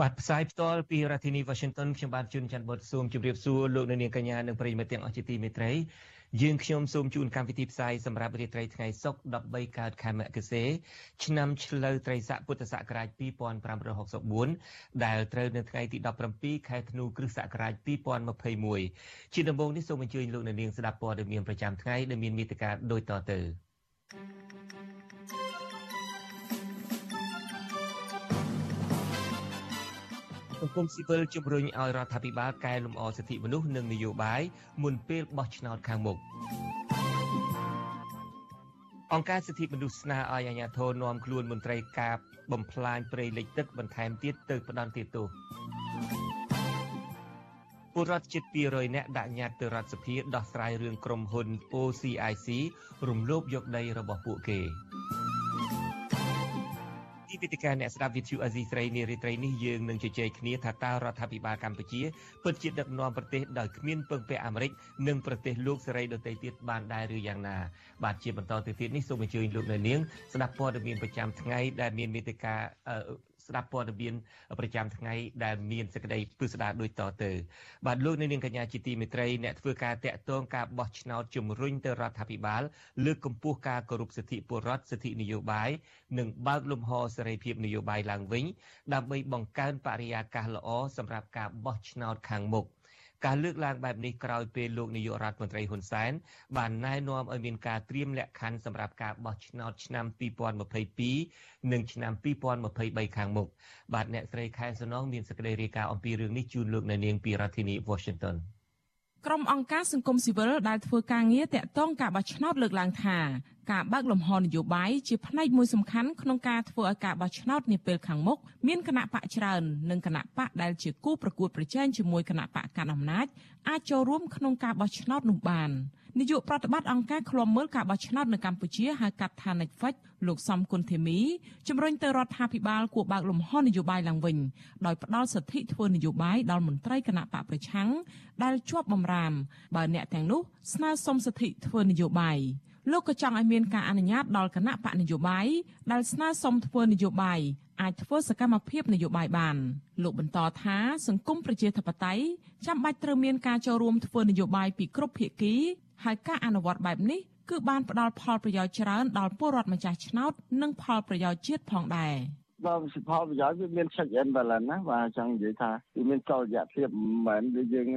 បាទផ្សាយផ្ទាល់ពីរដ្ឋធានី Washington ខ្ញុំបាទជួនច័ន្ទបុតស៊ូមជម្រាបសួរលោកអ្នកនាងកញ្ញានិងប្រិយមិត្តទាំងអស់ជាទីមេត្រីយើងខ្ញុំសូមជូនកម្មវិធីផ្សាយសម្រាប់រាត្រីថ្ងៃសុក្រ13កើតខែមករាឆ្នាំឆ្លូវត្រីស័កពុទ្ធសករាជ2564ដែលត្រូវនៅថ្ងៃទី17ខែធ្នូគ្រិស្តសករាជ2021ជាដំបូងនេះសូមអញ្ជើញលោកអ្នកនាងស្ដាប់ព័ត៌មានប្រចាំថ្ងៃដែលមានមេត្តាដូចតទៅ thank you សង្គមស៊ីវិលជំរុញឲ្យរដ្ឋាភិបាលកែលម្អសិទ្ធិមនុស្សនិងនយោបាយមុនពេលបោះឆ្នោតខាងមុខអង្គការសិទ្ធិមនុស្សស្នើឲ្យអាជ្ញាធរនាំខ្លួនមន្ត្រីការបំផ្លាញព្រៃលិចទឹកបន្ថែមទៀតទៅផ្ដន់ទោសពលរដ្ឋជិត200នាក់ដាក់ញត្តិទៅរដ្ឋសភាដោះស្រាយរឿងក្រុមហ៊ុន OCIC រំលោភយកដីរបស់ពួកគេទី វេទិកាអ្នកស្ដាប់វិទ្យុអាស៊ីស្រីនារីត្រីនេះយើងនឹងជជែកគ្នាថាតើរដ្ឋាភិបាលកម្ពុជាពិតជាដឹកនាំប្រទេសដោយគ្មានពឹងពាក់អាមេរិកនិងប្រទេសលោកសេរីដទៃទៀតបានដែរឬយ៉ាងណាបាទជាបន្តទៅទៀតនេះសូមអញ្ជើញលោកនៅនាងស្ដាប់ព័ត៌មានប្រចាំថ្ងៃដែលមានមេតិការ ស្ដាប់ព័ត៌មានប្រចាំថ្ងៃដែលមានសេចក្តីពិស្ដារដូចតទៅបាទលោកនាងកញ្ញាជាទីមេត្រីអ្នកធ្វើការតាក់ទងការបោះឆ្នោតជំរុញទៅរដ្ឋាភិបាល លើកកម្ពស់ការគោរពសិទ្ធិពលរដ្ឋសិទ្ធិនយោបាយនិងបើកលំហសេរីភាពនយោបាយឡើងវិញ ដើម្បីបង្កើនបរិយាកាសល្អសម្រាប់ការបោះឆ្នោតខាងមុខ ការលើកឡើងបែបនេះក្រោយពេលលោកនាយករដ្ឋមន្ត្រីហ៊ុនសែនបានណែនាំឲ្យមានការត្រៀមលក្ខខណ្ឌសម្រាប់ការបោះឆ្នោតឆ្នាំ2022និងឆ្នាំ2023ខាងមុខបាទអ្នកស្រីខែសំណងមានសេចក្តីរាយការណ៍អំពីរឿងនេះជូនលោកនៅនាងពីរដ្ឋធានី Washington ក្រុមអង្គការសង្គមស៊ីវិលដែលធ្វើការងារតាក់ទងការបោះឆ្នោតលើកឡើងថា ការបើកលំហនយោបាយជាផ្នែកមួយសំខាន់ក្នុងការធ្វើឲ្យការបោះឆ្នោតនាពេលខាងមុខមានគណៈបកច្រើននិងគណៈបកដែលជាគូប្រកួតប្រជែងជាមួយគណៈបកកណ្ដាលអំណាចអាចចូលរួមក្នុងការបោះឆ្នោតនោះបាន។នាយកប្រតិបត្តិអង្គការឃ្លាំមើលការបោះឆ្នោតនៅកម្ពុជាហៅកាត់ថា NECFAC លោកសំគុណធីមីជំរុញទៅរដ្ឋាភិបាលគួរបើកលំហនយោបាយឡើងវិញដោយផ្ដល់សិទ្ធិធ្វើនយោបាយដល់មន្ត្រីគណៈបកប្រឆាំងដែលជាប់បំរាមបើអ្នកទាំងនោះស្នើសុំសិទ្ធិធ្វើនយោបាយ លោកក៏ចង់ឲ្យមានការអនុញ្ញាតដល់គណៈបកនយោបាយដែលស្នើសុំធ្វើនយោបាយអាចធ្វើសកម្មភាពនយោបាយបានលោកបន្តថាសង្គមប្រជាធិបតេយ្យចាំបាច់ត្រូវមានការចូលរួមធ្វើនយោបាយពីគ្រប់ភាគីហើយការអនុវត្តបែបនេះគឺបានផ្ដល់ផលប្រយោជន៍ច្រើនដល់ពលរដ្ឋម្ចាស់ឆ្នោត និងផលប្រយោជន៍ជាតិផងដែរ បើសិផលប្រយោជន៍វាមាន check in balance ណាបាទចង់និយាយថាវាមានចលយៈភាពមិនមែនដូចយើង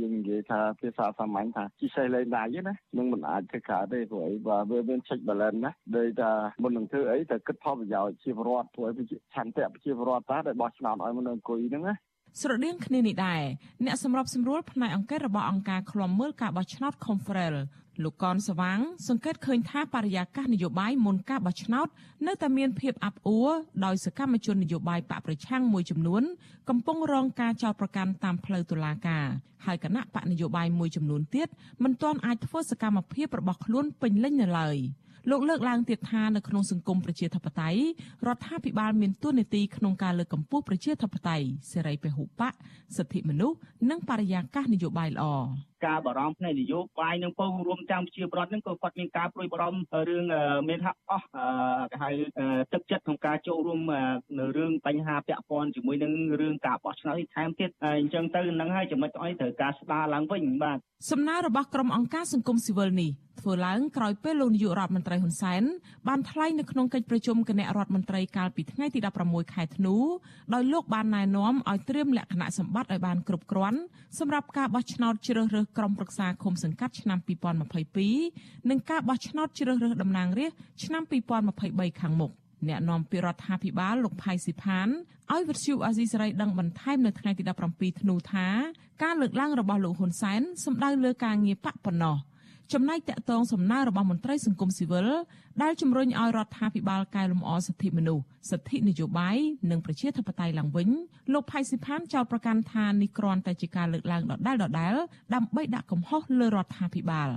យើងនិយាយថាភាសាសាមញ្ញថាជីសេះលេងដៃណានឹងមិនអាចធ្វើកើតទេព្រោះអីបាទវាមាន check balance ណាដូចថាមុននឹងធ្វើអីតែគិតផលប្រយោជន៍ជីវរដ្ឋព្រោះឆន្ទៈប្រជាពលរដ្ឋតាដែលបោះឆ្នោតឲ្យមនុស្សអង្គុយហ្នឹងណា ស្រដៀងគ្នានេះដែរអ្នកសម្របសម្រួលផ្នែកអង្គការរបស់អង្គការឃ្លាំមើលការបោះឆ្នោត Confrel លោកកនសវាងសង្កេតឃើញថាបរិយាកាសនយោបាយមុនការបោះឆ្នោតនៅតែមានភាពអាប់អួរដោយសកម្មជននយោបាយបកប្រឆាំងមួយចំនួន កំពុងរងការចោទប្រកាន់តាមផ្លូវតុលាការហើយគណៈបកនយោបាយមួយចំនួនទៀតមិនទាន់អាចធ្វើសកម្មភាពរបស់ខ្លួនពេញលេញនៅឡើយ។ លោកលើកឡើងទៀតថានៅក្នុងសង្គមប្រជាធិបតេយ្យរដ្ឋាភិបាលមានទួនាទីក្នុងការលើកកម្ពស់ប្រជាធិបតេយ្យសេរីពហុបកសិទ្ធិមនុស្សនិងបរិយាកាសនយោបាយល្អ ការបារម្ភផ្នែកនយោបាយនឹងពងរួមទាំងជាប្រដ្ឋនឹងក៏គាត់មានការព្រួយបារម្ភរឿងមានថាអស់គេហៅទឹកចិត្តក្នុងការចូលរួមនៅរឿងបញ្ហាពាក់ព័ន្ធជាមួយនឹងរឿងការបោះឆ្នោតថែមទៀតអញ្ចឹងទៅនឹងហើយចំណុចអីត្រូវការស្ដារឡើងវិញបាទសំណើរបស់ក្រុមអង្គការសង្គមស៊ីវិលនេះធ្វើឡើងក្រោយពេលលោកនាយករដ្ឋមន្ត្រីហ៊ុនសែនបានថ្លែងនៅក្នុងកិច្ចប្រជុំគណៈរដ្ឋមន្ត្រីកាលពីថ្ងៃទី16ខែធ្នូដោយលោកបានណែនាំឲ្យត្រៀមលក្ខណៈសម្បត្តិឲ្យបានគ្រប់គ្រាន់សម្រាប់ការបោះឆ្នោតជ្រើសរើសក្រុមប្រឹក្សាឃុំសង្កាត់ឆ្នាំ2022និងការបោះឆ្នោតជ្រើសរើសតំណាងរាស្ត្រឆ្នាំ2023ខាងមុខអ្នកនាំពាក្យរដ្ឋាភិបាលលោកផៃស៊ីផានឲ្យវិទ្យុអាស៊ីសេរីដឹងបន្ថែមនៅថ្ងៃទី17ធ្នូថាការលើកឡើងរបស់លោកហ៊ុនសែនសំដៅលើការងារបកប៉ុណ្ណោះ ចំណែកតកតងសំណើរបស់មន្ត្រីសង្គមស៊ីវិលដែលជំរុញឲ្យរដ្ឋាភិបាលកែលម្អសិទ្ធិមនុស្សសិទ្ធិនយោបាយនិងប្រជាធិបតេយ្យឡើងវិញលោកផៃស៊ីផានចោទប្រកាន់ថានេះគ្រាន់តែជាការលើកឡើងដដែលៗដើម្បីដាក់កំហុសលើរដ្ឋាភិបាល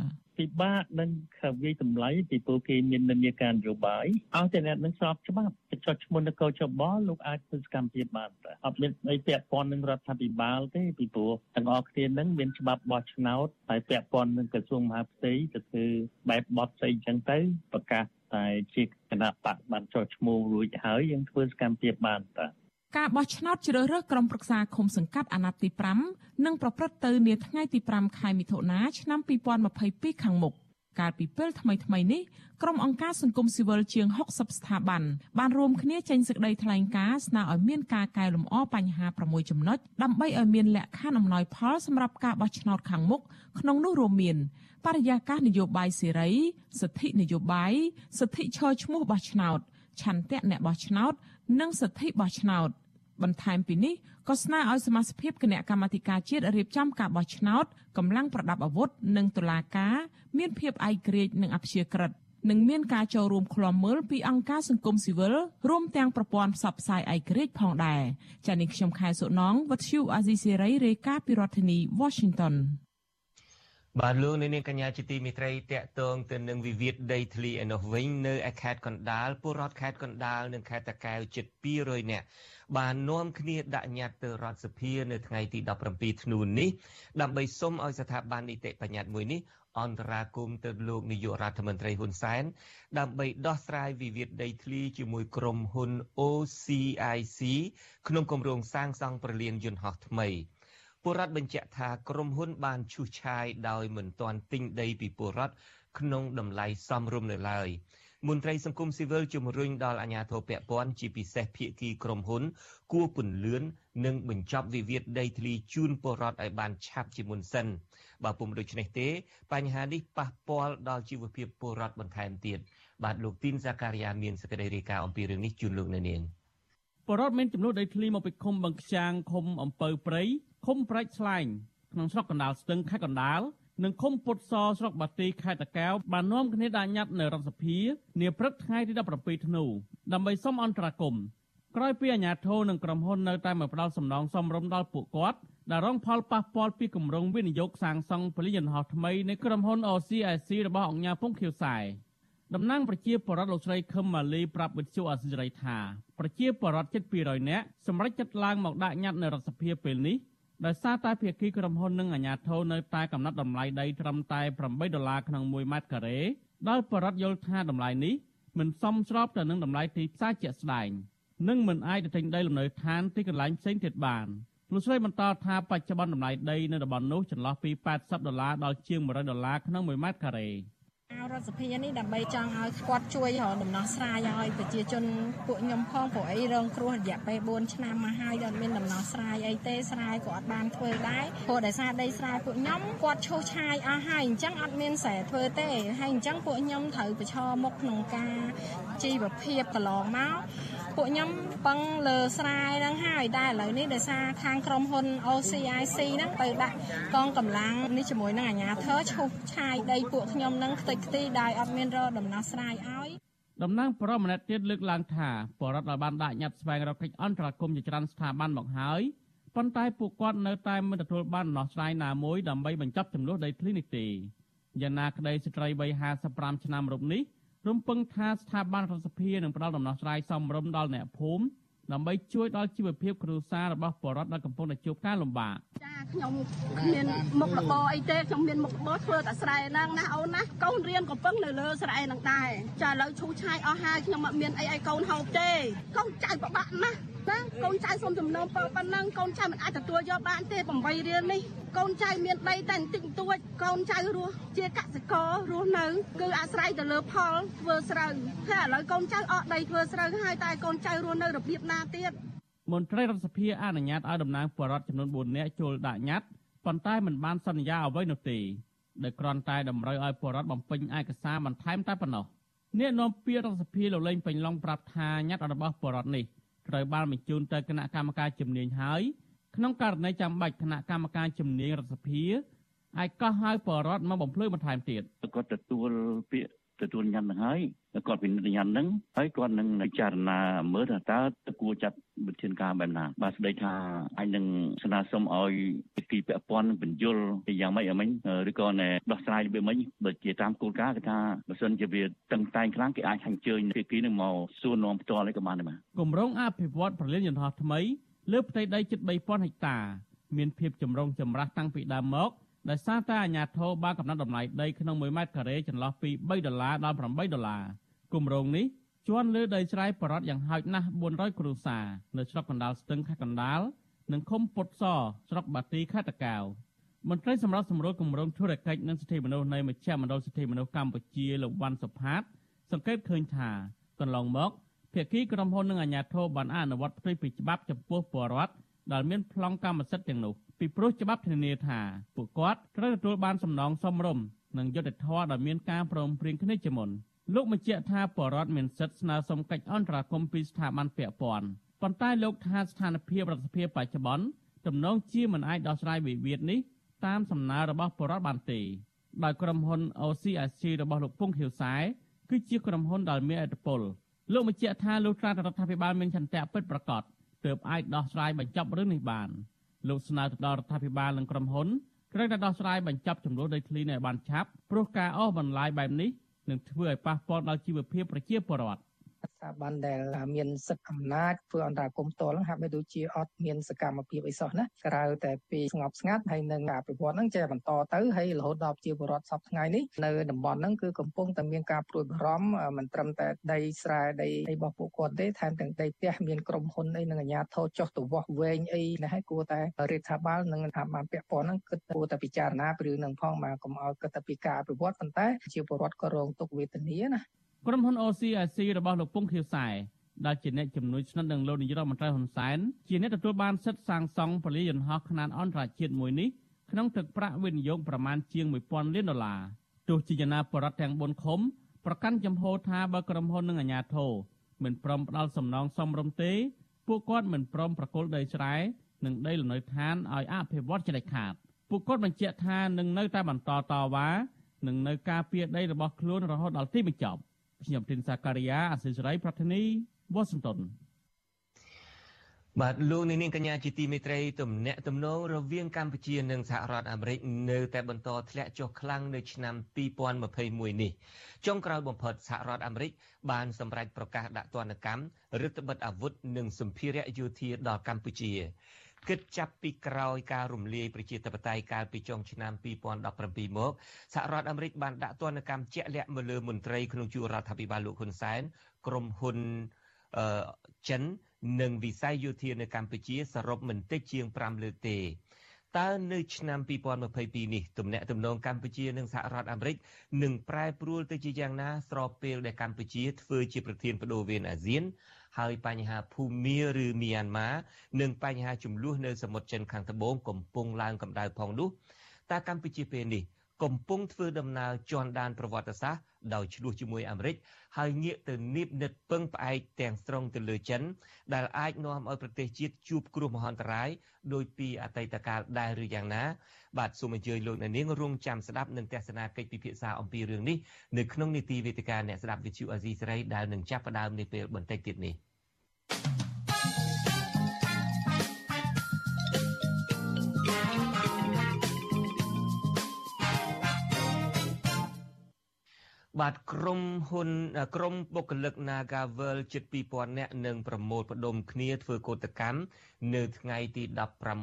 ពិបាកនឹងខវិយតម្លៃពីព្រោះគេមាននិន្នាការនយោបាយអស់តែអ្នកនឹងស្របច្បាប់ចុចឈ្មោះនគរចបលោកអាចធ្វើសកម្មភាពបានតែអត់មានអីពាក់ព័ន្ធនឹងរដ្ឋាភិបាលទេពីព្រោះទាំងអស់គ្នានឹងមានច្បាប់បោះឆ្នោតហើយពាក់ព័ន្ធនឹងក្រសួងមហាផ្ទៃទៅធ្វើបែបបត់ស្អីចឹងទៅប្រកាសតែជាគណៈបកបានចុះឈ្មោះរួចហើយយើងធ្វើសកម្មភាពបានតា ការបោះឆ្នោតជ្រើសរើសក្រុមប្រឹក្សាឃុំសង្កាត់អាណត្តិទី5នឹងប្រព្រឹត្តទៅនាថ្ងៃទី5ខែមិថុនាឆ្នាំ2022ខាងមុខកាលពីពេលថ្មីថ្មីនេះក្រុមអង្គការសង្គមស៊ីវិលជាង60ស្ថាប័នបានរួមគ្នាចេញសេចក្តីថ្លែងការណ៍ស្នើឲ្យមានការកែលម្អបញ្ហា6ចំណុចដើម្បីឲ្យមានលក្ខខណ្ឌអំណោយផលសម្រាប់ការបោះឆ្នោតខាងមុខក្នុងនោះរួមមានបរិយាកាសនយោបាយសេរីសិទ្ធិនយោបាយសិទ្ធិឈរឈ្មោះបោះឆ្នោតឆន្ទៈអ្នកបោះឆ្នោត និងសិទ្ធិបោះឆ្នោត បន្ថែមពីនេះក៏ស្នើឲ្យសមាជិកគណៈកម្មាធិការជាតិរៀបចំការបោះឆ្នោតកម្លាំងប្រដាប់អាវុធនិងតុលាការមានភាពឯករាជ្យនិងអព្យាក្រឹតនិងមានការចូលរួមឃ្លាំមើលពីអង្គការសង្គមស៊ីវិលរួមទាំងប្រព័ន្ធផ្សព្វផ្សាយឯករាជ្យផងដែរចា៎នេះខ្ញុំខែសុណងវັດឈូអាស៊ីសេរីរាយការណ៍ពីរដ្ឋធានី Washington បាទលោកនៅនាងកញ្ញាជាទីមេត្រីតកតងទៅនឹងវិវាទដីធ្លីឯនោះវិញនៅឯខេត្តកណ្ដាលពលរដ្ឋខេត្តកណ្ដាលនិងខេត្តតាកែវជិត200នាក់ បាននាំគ្នាដាក់ញត្តិទៅរដ្ឋសភានៅថ្ងៃទី17ធ្នូនេះដើម្បីសុំឲ្យស្ថាប័ននីតិបញ្ញត្តិមួយនេះអន្តរាគមទៅលោកនាយករដ្ឋមន្ត្រីហ៊ុនសែនដើម្បីដោះស្រាយវិវាទដីធ្លីជាមួយក្រុមហ៊ុន OCIC ក្នុងគម្រោងសាងសង់ប្រលានយន្តហោះថ្មីពលរដ្ឋបញ្ជាក់ថាក្រុមហ៊ុនបានឈូសឆាយដោយមិនទាន់ទិញដីពីពលរដ្ឋក្នុងតម្លៃសមរម្យនៅឡើយ មន្ត្រីសង្គមស៊ីវិលជំរុញដល់អាជ្ញាធរពាក់ព័ន្ធជាពិសេសភាគីក្រុមហ៊ុន គួរពន្លឿននិងបញ្ចប់វិវាទដីធ្លីជូនពលរដ្ឋឲ្យបានឆាប់ជាមុនសិនបើពុំដូច្នេះទេ បញ្ហានេះប៉ះពាល់ដល់ជីវភាពពលរដ្ឋបន្ថែមទៀតបាទលោកទីនសាការីយ៉ាមានសេចក្តីរាយការណ៍អំពីរឿងនេះជូនលោកនៅនាងពលរដ្ឋមានចំនួនដីធ្លីមកពីឃុំបឹងខ្ចាងឃុំអំពៅព្រៃឃុំប្រាច់ស្លែងក្នុងស្រុកកណ្ដាលស្ទឹងខេត្តកណ្ដាល និងឃុំពុតសស្រុកបាទីខេត្តតាកែវបាននាំគ្នាដាក់ញត្តិនៅរដ្ឋសភានាព្រឹកថ្ងៃទី17ធ្នូដើម្បីសុំអន្តរាគមន៍ក្រោយពីអាជ្ញាធរនិងក្រុមហ៊ុននៅតែមកផ្ដាល់សំណងសមរម្យដល់ពួកគាត់ដែលរងផលប៉ះពាល់ពីគម្រោងវិនិយោគសាងសង់ពលិយន្តហោះថ្មីនៃក្រុមហ៊ុន OCIC របស់អង្គការពងខៀវសាយតំណាងប្រជាពលរដ្ឋលោកស្រីខឹមម៉ាលីប្រាប់វិទ្យុអសិរ័យថាប្រជាពលរដ្ឋជិត200នាក់សម្រេចចិត្តឡើងមកដាក់ញត្តិនៅរដ្ឋសភាពេលនេះ ដោយសារតែភាគីក្រុមហ៊ុននិងអាជ្ញាធរនៅតែកំណត់តម្លៃដីត្រឹមតែ8ដុល្លារក្នុង1ម៉ែត្រការ៉េដោយបរិវត្តយល់ថាតម្លៃនេះមិនសមស្របទៅនឹងតម្លៃទីផ្សារជាក់ស្ដែងនិងមិនអាចទៅទិញដីលំនៅឋានទីកន្លែងផ្សេងទៀតបានលោកស្រីបន្តថាបច្ចុប្បន្នតម្លៃដីនៅតំបន់នោះចន្លោះពី80ដុល្លារដល់ជាង100ដុល្លារក្នុង1ម៉ែត្រការ៉េ រដ្ឋសភានេះដើម្បីចង់ឲ្យគាត់ជួយរកដំណោះស្រាយឲ្យប្រជាជនពួកខ្ញុំផងព្រោះអីរងគ្រោះរយៈពេល4ឆ្នាំមកហើយអត់មានដំណោះស្រាយអីទេស្រែក៏អត់បានធ្វើដែរព្រោះដោយសារដីស្រែពួកខ្ញុំគាត់ឈូសឆាយអស់ហើយអញ្ចឹងអត់មានស្រែធ្វើទេហើយអញ្ចឹងពួកខ្ញុំត្រូវប្រឈមមុខក្នុងការជីវភាពកន្លងមកពួកខ្ញុំពឹងលើស្រែហ្នឹងហើយតែឥឡូវនេះដោយសារខាងក្រុមហ៊ុន OCIC ហ្នឹងទៅដាក់កងកម្លាំងនេះជាមួយនឹងអាជ្ញាធរឈូសឆាយដីពួកខ្ញុំហ្នឹងខ្ទេចខ្ទីដោយអត់មានរកដំណោះស្រាយឲ្យតំណាងប្រមម្នាក់ទៀតលើកឡើងថាបរដ្ឋដែលបានដាក់ញត្តិស្វែងរកកិច្ចអន្តរាគមន៍ជាច្រើនស្ថាប័នមកហើយប៉ុន្តែពួកគាត់នៅតែមិនទទួលបានដំណោះស្រាយណាមួយដើម្បីបញ្ចប់ចំនួនដីធ្លីនេះទេយ៉ាងណាក្តីស្ត្រីវ័យ55ឆ្នាំរូបនេះ រំពឹងថាស្ថាប័នរដ្ឋសភានឹងផ្ដល់ដំណោះស្រាយសមរម្យដល់អ្នកភូមិដើម្បីជួយដល់ជីវភាពគ្រួសាររបស់ពលរដ្ឋដែលកំពុងតែជួបការលំបាកចាខ្ញុំមានមុខរបរអីទេខ្ញុំមានមុខរបរធ្វើតែស្រែហ្នឹងណាអូនណាកូនរៀនកំពុងនៅលើស្រែហ្នឹងដែរចាឥឡូវឈូសឆាយអស់ហើយខ្ញុំអត់មានអីឲ្យកូនហូបទេកូនចៅពិបាកណាស់ណា កូនចៅសុំចំណងពើប៉ុណ្ណឹងកូនចៅមិនអាចទទួលយកបានទេ8រៀលនេះកូនចៅមានដីតែបន្តិចបន្តួចកូនចៅរស់ជាកសិកររស់នៅ គឺអាស្រ័យទៅលើផលធ្វើស្រូវហើយឥឡូវកូនចៅអត់ដីធ្វើស្រូវហើយតែកូនចៅរស់នៅរបៀបណាទៀតមន្ត្រីរដ្ឋសភាអនុញ្ញាតឲ្យតំណាងបរដ្ឋចំនួន4នាក់ចូលដាក់ញត្តិប៉ុន្តែមិនបានសន្យាអ្វីនោះទេដោយគ្រាន់តែតម្រូវឲ្យបរដ្ឋបំពេញឯកសារបន្ថែមតែប៉ុណ្ណោះអ្នកនាំពាក្យរដ្ឋសភាលោកលេងពេញឡុងប្រាប់ថាញត្តិរបស់បរដ្ឋនេះ ត្រូវបានបញ្ជូនទៅគណៈកម្មការជំនាញហើយក្នុងករណីចាំបាច់គណៈកម្មការជំនាញរដ្ឋសភាអាចកោះហៅបរដ្ឋមកបំភ្លឺបន្ថែមទៀតគាត់ទទួលពាក្យ ទទួលញ៉ាំនឹងហើយគាត់ពិនិត្យញ៉ាំនឹងហើយគាត់នឹងពិចារណាមើលថាតើតើគួរចាត់វិធានការបែបណាបាទស្ដីថាអាចនឹងស្នើសុំឲ្យពិធីពាក់ព័ន្ធបញ្យលយ៉ាងម៉េចអមិញឬក៏ណែដោះស្រាយរបៀបម៉េចបើជាតាមគោលការណ៍គេថាបើសិនជាវាតឹងតែងខ្លាំងគេអាចអញ្ជើញភាគីនឹងមកសួរនាំផ្ទាល់ឲ្យក៏បានដែរបាទគម្រោងអភិវឌ្ឍប្រលានយន្តហោះថ្មីលើផ្ទៃដីជិត3000ហិកតា មានភាពចម្រុងចម្រាស់តាំងពីដើមមក ដោយសារតែអាជ្ញាធរបានកំណត់តម្លៃដីក្នុង1ម៉ែត្រការ៉េចន្លោះពី3ដុល្លារដល់8ដុល្លារគម្រោងនេះជន់លើដីស្រែបរតយ៉ាងហោចណាស់400គ្រួសារនៅស្រុកកណ្ដាលស្ទឹងខេត្តកណ្ដាលនិងឃុំពុតសស្រុកបាទីខេត្តតាកែវមន្ត្រីសម្រាប់សម្រួលគម្រោងធុរកិច្ចនិងសិទ្ធិមនុស្សនៃមជ្ឈមណ្ឌលសិទ្ធិមនុស្សកម្ពុជាលោកវ៉ាន់សុផាត សង្កេតឃើញថាកន្លងមកភាគីក្រុមហ៊ុននិងអាជ្ញាធរបានអនុវត្តផ្ទុយពីច្បាប់ចំពោះពលរដ្ឋដែលមានប្លង់កម្មសិទ្ធិទាំងនោះ ពីព្រោះច្បាប់ធានាថាពួកគាត់ត្រូវទទួលបានសំណងសមរម្យនិងយុត្តិធម៌ដោយមានការព្រមព្រៀងគ្នាជាមុនលោកបញ្ជាក់ថាបរដ្ឋមានសិទ្ធិស្នើសុំកិច្ចអន្តរាគមន៍ពីស្ថាប័នពាក់ព័ន្ធប៉ុន្តែលោកថាស្ថានភាពរដ្ឋាភិបាលបច្ចុប្បន្នទំនងជាមិនអាចដោះស្រាយវិវាទនេះតាមសំណើរបស់បរដ្ឋបានទេដោយក្រុមហ៊ុន OCIC របស់លោកពងខៀវសែគឺជាក្រុមហ៊ុនដែលមានឥទ្ធិពលលោកបញ្ជាក់ថាលោកត្រារដ្ឋាភិបាលមានចន្ទៈពិតប្រាកដទើបអាចដោះស្រាយបញ្ចប់រឿងនេះបាន លោកស្នើទៅដល់រដ្ឋាភិបាលនិងក្រុមហ៊ុនត្រូវតែដោះស្រាយបញ្ចប់ចំនួនដីធ្លីនេះឲ្យបានឆាប់ព្រោះការអស់បន្លាយបែបនេះនឹងធ្វើឲ្យប៉ះពាល់ដល់ជីវភាពប្រជាពលរដ្ឋ ស្ថាប័នដែលមានសិទ្ធិអំណាចធ្វើអន្តរាគមន៍ផ្ទាល់ហ្នឹងហាក់បីដូចជាអត់មានសកម្មភាពអីសោះណាក្រៅតែពីស្ងប់ស្ងាត់ហើយនឹងអភិវឌ្ឍហ្នឹងចេះបន្តទៅហើយរហូតដល់ជាបរដ្ឋសពថ្ងៃនេះនៅតំបន់ហ្នឹងគឺកំពុងតែមានការព្រួយបារម្ភមិនត្រឹមតែដីស្រែដីរបស់ពួកគាត់ទេថែមទាំងដីផ្ទះមានក្រុមហ៊ុនអីនឹងអាជ្ញាធរចុះទៅវាស់វែងអីណាហើយគួរតែរដ្ឋាភិបាលនិងថាបានពាក់ព័ន្ធហ្នឹងគិតគួរតែពិចារណាពីរឿងហ្នឹងផងមកកុំឲ្យគិតតែពីការអភិវឌ្ឍប៉ុន្តែជាបរដ្ឋក៏រងទុក្ខវេទនាណា ក្រុមហ៊ុន OCIC របស់លោកពងខៀវសែដែលជាអ្នកជំនួយស្និទ្ធនឹងលោកនាយរដ្ឋមន្ត្រីហ៊ុនសែនជាអ្នកទទួលបានសិទ្ធិសាងសង់ពលាយន្តហោះខ្នាតអន្តរជាតិមួយនេះក្នុងទឹកប្រាក់វិនិយោគប្រមាណជាង1000លានដុល្លារទោះជាយ៉ាងណាបរដ្ឋទាំង4ឃុំប្រកាន់ចំហថាបើក្រុមហ៊ុននិងអាជ្ញាធរមិនព្រមផ្ដល់សំណងសមរម្យទេ ពួកគាត់មិនព្រមប្រគល់ដីស្រែនិងដីលំនៅឋានឲ្យអភិវឌ្ឍជាដាច់ខាតពួកគាត់បញ្ជាក់ថានឹងនៅតែបន្តតវ៉ានិងនៅការពារដីរបស់ខ្លួនរហូតដល់ទីបញ្ចប់ ខ្ញុំទីនសាការីយ៉ាអសិសរីប្រធានីវ៉ាស៊ីនតោនបាទលោកនាងកញ្ញាជាទីមេត្រីទំនាក់ទំនងរវាងកម្ពុជានិងសហរដ្ឋអាមេរិកនៅតែបន្តធ្លាក់ចុះខ្លាំងនៅឆ្នាំ2021នេះចុងក្រោយបំផុតសហរដ្ឋអាមេរិកបានសម្រេចប្រកាសដាក់ទណ្ឌកម្មរដ្ឋបិទអាវុធនិងសម្ភារៈយោធាដល់កម្ពុជា គិតចាប់ពីក្រោយការរំលាយប្រជាធិបតេយ្យកាលពីចុងឆ្នាំ2017មកសហរដ្ឋអាមេរិកបានដាក់ទណ្ឌកម្មជាក់លាក់មកលើមន្ត្រីក្នុងជួររដ្ឋាភិបាលលោកហ៊ុនសែនក្រុមហ៊ុនអឺចិននិងវិស័យយោធានៅកម្ពុជាសរុបមិនតិចជាង5លើកទេតើនៅឆ្នាំ2022នេះទំនាក់ទំនងកម្ពុជានិងសហរដ្ឋអាមេរិកនឹងប្រែប្រួលទៅជាយ៉ាងណាស្របពេលដែលកម្ពុជាធ្វើជាប្រធានបដូវវេនអាស៊ាន ហើយបញ្ហាភូមាឬមីយ៉ាន់ម៉ានិងបញ្ហាចំនួននៅសមុទ្រចិនខាងត្បូងកំពុងឡើងកម្ដៅផងនោះតើកម្ពុជាពេលនេះ កំពុងធ្វើដំណើរជន់ដានប្រវត្តិសាស្ត្រដោយឆ្លោះជាមួយអាមេរិកហើយងាកទៅនីបនិតពឹងផ្អែកទាំងស្រុងទៅលើចិន ដែលអាចនាំឲ្យប្រទេសជាតិជួបគ្រោះមហន្តរាយដោយពីអតីតកាលដែរឬយ៉ាងណា បាទសូមអញ្ជើញលោកអ្នកនាងរងចាំស្ដាប់និងទស្សនាកិច្ចពិភាក្សាអំពីរឿងនេះនៅក្នុងនីតិវេទិកាអ្នកស្ដាប់វិទ្យុអាស៊ីសេរីដែលនឹងចាប់ផ្ដើមនាពេលបន្តិចទៀតនេះ។ បាទក្រុមហ៊ុនក្រុមបុគ្គលិក Nagavel ជិត2000នាក់នឹងប្រមូលផ្ដុំគ្នាធ្វើកោតកម្មនៅថ្ងៃទី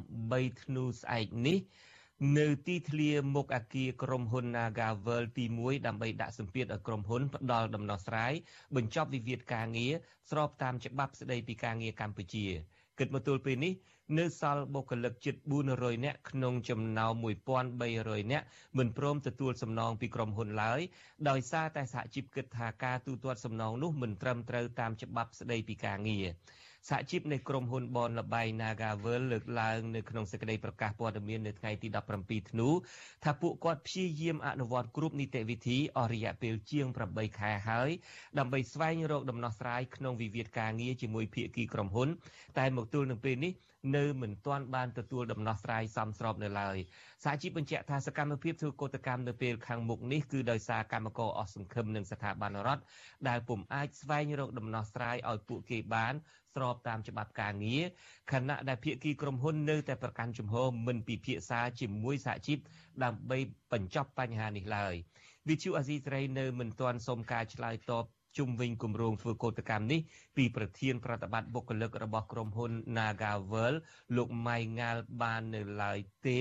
18ធ្នូស្អែកនេះនៅទីធ្លាមុខអគារក្រុមហ៊ុន Nagavel ទី1ដើម្បីដាក់សម្ពាធឲ្យក្រុមហ៊ុនផ្ដល់ដំណោះស្រាយបញ្ចប់វិវាទការងារស្របតាមច្បាប់ស្តីពីការងារកម្ពុជាគិតមកទល់ពេលនេះ នៅសល់បុគ្គលិកជិត400នាក់ក្នុងចំណោម1300នាក់មិនព្រមទទួលសំណងពីក្រុមហ៊ុនឡើយដោយសារតែសហជីពគិតថាការទូទាត់សំណងនោះមិនត្រឹមត្រូវតាមច្បាប់ស្តីពីការងារសហជីពនៃក្រុមហ៊ុនបនលបៃ Nagavel លើកឡើងនៅក្នុងសេចក្តីប្រកាសព័ត៌មាននៅថ្ងៃទី17ធ្នូថាពួកគាត់ព្យាយាមអនុវត្តគ្រប់នីតិវិធីអស់រយៈពេលជាង8ខែហើយដើម្បីស្វែងរកដំណោះស្រាយក្នុងវិវាទការងារជាមួយភាគីក្រុមហ៊ុន តែមកទល់នឹងពេលនេះ នៅមិនទាន់បានទទួលដំណោះស្រាយសមស្របនៅឡើយសហជីពបញ្ជាក់ថាសកម្មភាពធ្វើកោតកម្មនៅពេលខាងមុខនេះគឺដោយសារកម្មករអស់សង្ឃឹមនឹងស្ថាប័នរដ្ឋដែលពុំអាចស្វែងរកដំណោះស្រាយឲ្យពួកគេបានស្របតាមច្បាប់ការងារខណៈដែលភាគីក្រុមហ៊ុននៅតែប្រកាន់ជំហរមិនពិភាក្សាជាមួយសហជីពដើម្បីបញ្ចប់បញ្ហានេះឡើយវិទ្យុអាស៊ីសេរីនៅមិនទាន់សូមការឆ្លើយតប ជុំវិញគម្រោងធ្វើកោតកម្មនេះពីប្រធានប្រតិបត្តិបុគ្គលិករបស់ក្រុមហ៊ុន Nagavel លោកម៉ៃងាលបាននៅឡើយទេ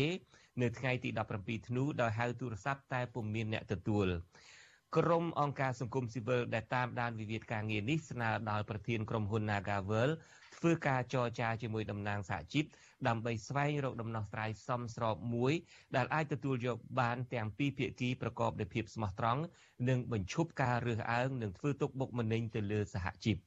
នៅថ្ងៃទី17ធ្នូដោយហៅទូរស័ព្ទតែពុំមានអ្នកទទួល ក្រុមអង្គការសង្គមស៊ីវិលដែលតាមដានវិវាទការងារនេះស្នើដល់ប្រធានក្រុមហ៊ុន Nagavel ធ្វើការចរចាជាមួយតំណាងសហជីពដើម្បីស្វែងរកដំណោះស្រាយសមស្របមួយ ដែលអាចទទួលយកបានទាំងពីរភាគីប្រកបដោយភាពស្មោះត្រង់និងបញ្ឈប់ការរើសអើងនិងធ្វើទុកបុកម្នេញទៅលើសហជីព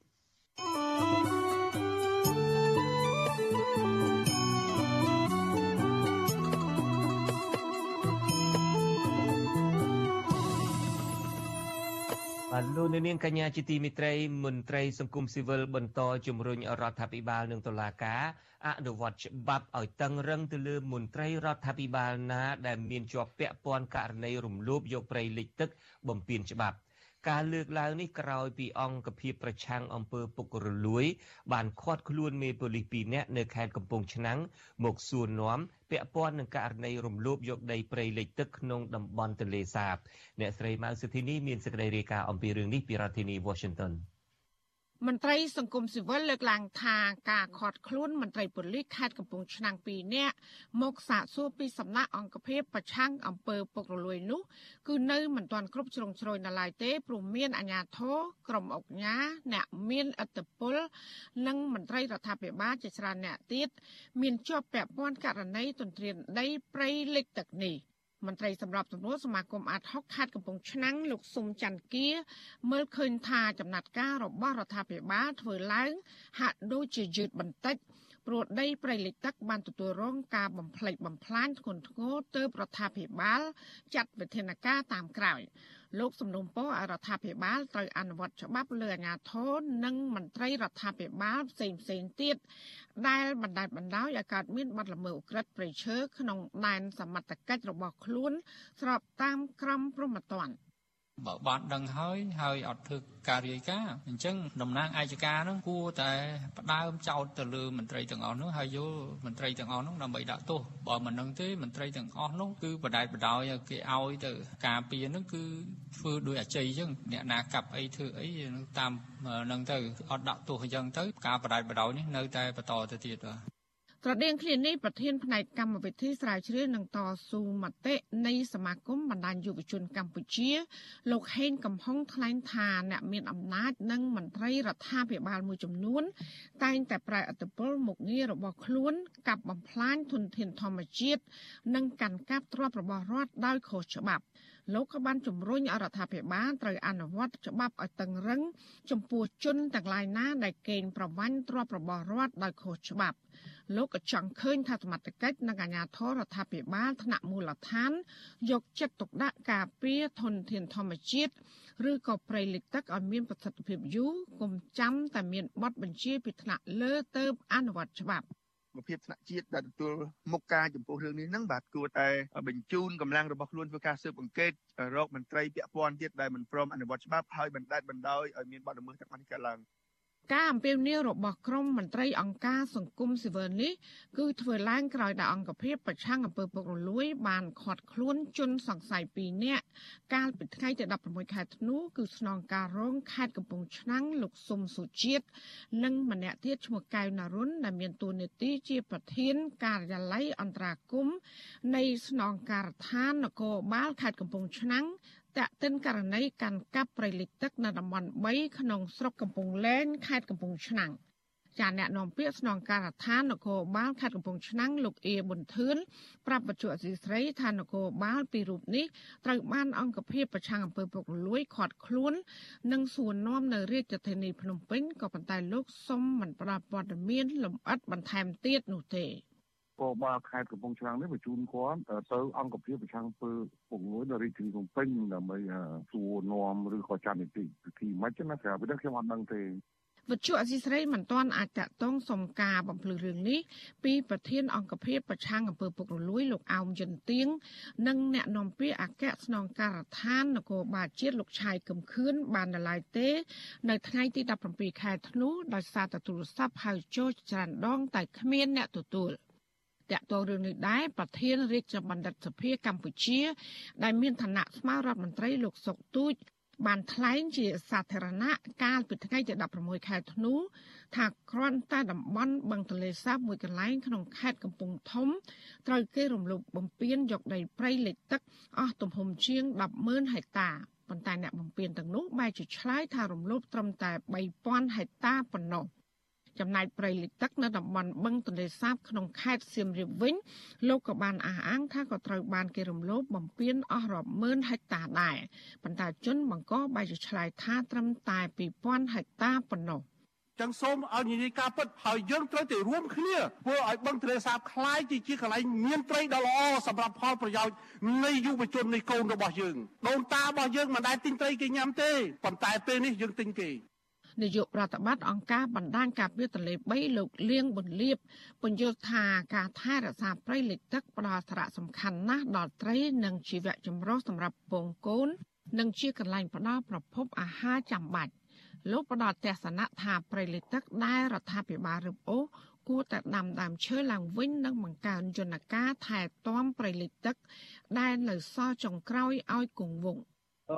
លោកនាងកញ្ញាជាទីមិត្តរីមន្ត្រីសង្គមស៊ីវិលបន្តជំរុញរដ្ឋាភិបាលនិងតុលាការអនុវត្តច្បាប់ឲ្យតឹងរឹងទៅលើមន្ត្រីរដ្ឋាភិបាលណា ដែលមានជាប់ពាក់ព័ន្ធករណីរំលោភយកព្រៃលិចទឹកបំពានច្បាប់ ការលើកឡើងនេះក្រោយពីអង្គភាពប្រឆាំងអំពើពុករលួយ បានឃាត់ខ្លួនមេប៉ូលីស2នាក់នៅខេត្តកំពង់ឆ្នាំងមកសួរនាំពាក់ព័ន្ធនឹងករណីរំលោភយកដីព្រៃលិចទឹកក្នុងតំបន់ទន្លេសាបអ្នកស្រីម៉ៅសុធីនីមានសេចក្តីរាយការណ៍អំពីរឿងនេះពីរដ្ឋធានី Washington មន្ត្រីសង្គមស៊ីវិលលើកឡើងថាការខាត់ខ្លួនមន្ត្រីប៉ូលីសខេត្តកំពង់ឆ្នាំង2នាក់មកសាកសួរពីសំណាក់អង្គភាពប្រឆាំងអំពើពុករលួយនោះគឺនៅមិនទាន់គ្រប់ជ្រុងជ្រោយនៅឡើយទេព្រោះមានអាជ្ញាធរក្រុមអង្គការអ្នកមានឥទ្ធិពលនិងមន្ត្រីរដ្ឋាភិបាលជាច្រើនអ្នកទៀតមានជាប់ពាក់ព័ន្ធករណីទន្ទ្រានដីព្រៃលិចទឹកនេះ។ មន្ត្រីសម្របសម្រួលសមាគមអាត60ខេត្តកំពង់ឆ្នាំងលោកសុំច័ន្ទគាមើលឃើញថាចំណាត់ការរបស់រដ្ឋាភិបាលធ្វើឡើង ហាក់ដូចជាយឺតបន្តិចព្រោះដីព្រៃលិចទឹកបានទទួលរងការបំផ្លិចបំផ្លាញធ្ងន់ធ្ងរទើបរដ្ឋាភិបាលចាត់វិធានការតាមក្រោយ លោកសំណុំពរឲ្យរដ្ឋាភិបាលត្រូវអនុវត្តច្បាប់លើអាជ្ញាធរនិងមន្ត្រីរដ្ឋាភិបាលផ្សេងផ្សេងទៀតដែលបណ្ដាលបណ្ដោយឲ្យកើតមានបាត់ល្មើសឧក្រិដ្ឋប្រៃឈើក្នុងដែនសមត្ថកិច្ចរបស់ខ្លួនស្របតាមក្រមព្រហ្មទណ្ឌ បើបានដឹងហើយហើយអត់ធ្វើការរាយការណ៍អញ្ចឹងតំណាងអាយកានឹងគួរតែផ្ដើមចោតទៅលើមន្ត្រីទាំងអស់នោះហើយយកមន្ត្រីទាំងអស់នោះដើម្បីដាក់ទោសបើមិននឹងទេមន្ត្រីទាំងអស់នោះគឺបដែតបដោយឲ្យគេឲ្យទៅការពារនឹងគឺធ្វើដោយអជ័យអញ្ចឹងអ្នកណាកាប់អីធ្វើអីតាមនឹងទៅអត់ដាក់ទោសអញ្ចឹងទៅការបដែតបដោយនេះនៅតែបន្តទៅទៀតបាទ ប្រដៀងគ្នានេះប្រធានផ្នែកកម្មវិធីស្រាវជ្រាវនឹងតស៊ូមតិនៃសមាគមបណ្ដាញយុវជនកម្ពុជា លោកហេងកំហុងថ្លែងថាអ្នកមានអំណាចនិងមន្ត្រីរដ្ឋាភិបាលមួយចំនួន តែងតែប្រែអត្តពលមុខងាររបស់ខ្លួន កាប់បំផ្លាញធនធានធម្មជាតិនិងកាន់កាប់ទ្រព្យរបស់រដ្ឋដោយខុសច្បាប់ លោកក៏បានជំរុញអរដ្ឋាភិបាលត្រូវអនុវត្តច្បាប់ឲ្យតឹងរឹង ចំពោះជនទាំងឡាយណាដែលកេងប្រវ័ញ្ចទ្រព្យរបស់រដ្ឋដោយខុសច្បាប់លោកក៏ចង់ឃើញថាសមត្ថកិច្ចនិងអាជ្ញាធររដ្ឋាភិបាលថ្នាក់មូលដ្ឋាន យកចិត្តទុកដាក់ការពារធនធានធម្មជាតិឬក៏ប្រៃលិចទឹកឲ្យមានប្រសិទ្ធភាពយូរកុំចាំតែមានបទបញ្ជាពីថ្នាក់លើទៅអនុវត្តច្បាប់ វិភាពថ្នាក់ជាតិដែលទទួលមុខការចំពោះរឿងនេះហ្នឹងបាទគួរតែបញ្ជូនកម្លាំងរបស់ខ្លួនធ្វើការស៊ើបអង្កេតរកមន្ត្រីពាក់ព័ន្ធទៀតដែលមិនព្រមអនុវត្តច្បាប់ហើយបណ្តែតបណ្ដោយឲ្យមានបទល្មើសទាំងនេះកើតឡើង ការអំពាវនាវរបស់ក្រមមន្ត្រីអង្គការសង្គមស៊ីវិលនេះគឺធ្វើឡើងក្រោយដែលអង្គភាពប្រឆាំងអំពើពុករលួយ បានខាត់ខ្លួនជនសង្ស័យ2នាក់កាលពីថ្ងៃទី16ខែធ្នូគឺស្នងការរងខេត្តកំពង់ឆ្នាំងលោកសុំសុជាតិនិងម្នាក់ទៀតឈ្មោះកៅណារុនដែលមានតួនាទីជាប្រធានការិយាល័យអន្តរាគមនៃស្នងការដ្ឋាននគរបាលខេត្តកំពង់ឆ្នាំង តាក់ទិនករណីកាន់កាប់ព្រៃលិចទឹកនៅតំបន់3ក្នុងស្រុកកំពង់លែងខេត្តកំពង់ឆ្នាំងចាអ្នកនាំពាក្យស្នងការដ្ឋាននគរបាលខេត្តកំពង់ឆ្នាំងលោកអៀប៊ុនធឿនប្រាប់បច្ចុប្បន្នស្រីថានគរបាលពីររូបនេះត្រូវបានអង្គភាពប្រឆាំងអំពើពុករលួយខាត់ខ្លួន និងសួរនាំនៅរាជធានីភ្នំពេញក៏ប៉ុន្តែលោកសុំមិនផ្ដល់ព័ត៌មានលម្អិតបន្ថែមទៀតនោះទេ គរបាលខេត្តកំពង់ឆ្នាំងនេះបញ្ជូនគាត់ទៅអង្គភាពប្រឆាំងពើពងលួយដល់រាជធានីភ្នំពេញដើម្បីសួរនាំឬក៏ចាត់នីតិវិធីមិនណាស្រាប់ពីនេះខ្ញុំអត់ដឹងទេវិទ្យុអសីស្រីមិនទាន់អាចតាក់ទងសុំការបំភ្លឺរឿងនេះពីប្រធានអង្គភិបប្រឆាំងអំពើពុករលួយលោកអោមយិនទៀងនិងអ្នកនាំពាក្យអគ្គស្នងការដ្ឋាននគរបាលជាតិលោកឆាយកឹមខឿនបាននៅឡើយទេ នៅថ្ងៃទី17ខែធ្នូដោយសារតែទូរស័ព្ទហៅចូលច្រើនដងតែគ្មានអ្នកទទួល តាក់ទងរឿងនេះដែរប្រធានរាជបណ្ឌិតសភាកម្ពុជា ដែលមានឋានៈស្មើរដ្ឋមន្ត្រីលោកសុកទូចបានថ្លែងជាសាធារណៈកាលពីថ្ងៃទី16ខែធ្នូថាគ្រាន់តែតំបន់បឹងទន្លេសាបមួយកន្លែងក្នុងខេត្តកំពង់ធំត្រូវគេរំលោភបំពានយកដីព្រៃលិចទឹកអស់ទំហំជាង100,000ហិកតាប៉ុន្តែអ្នកបំពេញទាំងនោះបែរជាឆ្លើយថារំលោភត្រឹមតែ3000ហិកតាប៉ុណ្ណោះ ចំណែកព្រៃលិចទឹកនៅតំបន់បឹងទន្លេសាបក្នុងខេត្តសៀមរាបវិញលោកក៏បានអះអាងថាក៏ត្រូវបានគេរំលោភបំពានអស់រាប់ម៉ឺនហិកតាដែរប៉ុន្តែជនបង្កបែរជាឆ្លើយថាត្រឹមតែ2000ហិកតាប៉ុណ្ណោះចឹងសូមឲ្យនិយាយការពិតហើយយើងត្រូវតែរួមគ្នាធ្វើឲ្យបឹងទន្លេសាបคล้ายជាជាកន្លែងមានត្រីដ៏ល្អសម្រាប់ផលប្រយោជន៍នៃយុវជននៃកូនរបស់យើងដូនតារបស់យើងមិនដែលទិញត្រីគេញ៉ាំទេប៉ុន្តែពេលនេះយើងទិញគេ នាយកប្រតិបត្តិអង្គការបណ្ដាញការពារទន្លេ3លោកលៀងប៊ុនលៀបពន្យល់ថាការថែរក្សាព្រៃលិចទឹកផ្ដល់សារៈសំខាន់ណាស់ដល់ត្រីនិងជីវៈចម្រុះសម្រាប់ពងកូន និងជាកន្លែងផ្ដល់ប្រភពអាហារចាំបាច់លោកផ្ដល់ទស្សនៈថាព្រៃលិចទឹកដែលរដ្ឋាភិបាលរឹបអូសគួរតែដាំដើមឈើឡើងវិញនិងបង្កើនយន្តការថែទាំព្រៃលិចទឹកដែលនៅសល់ចុងក្រោយឲ្យគង់វង្ស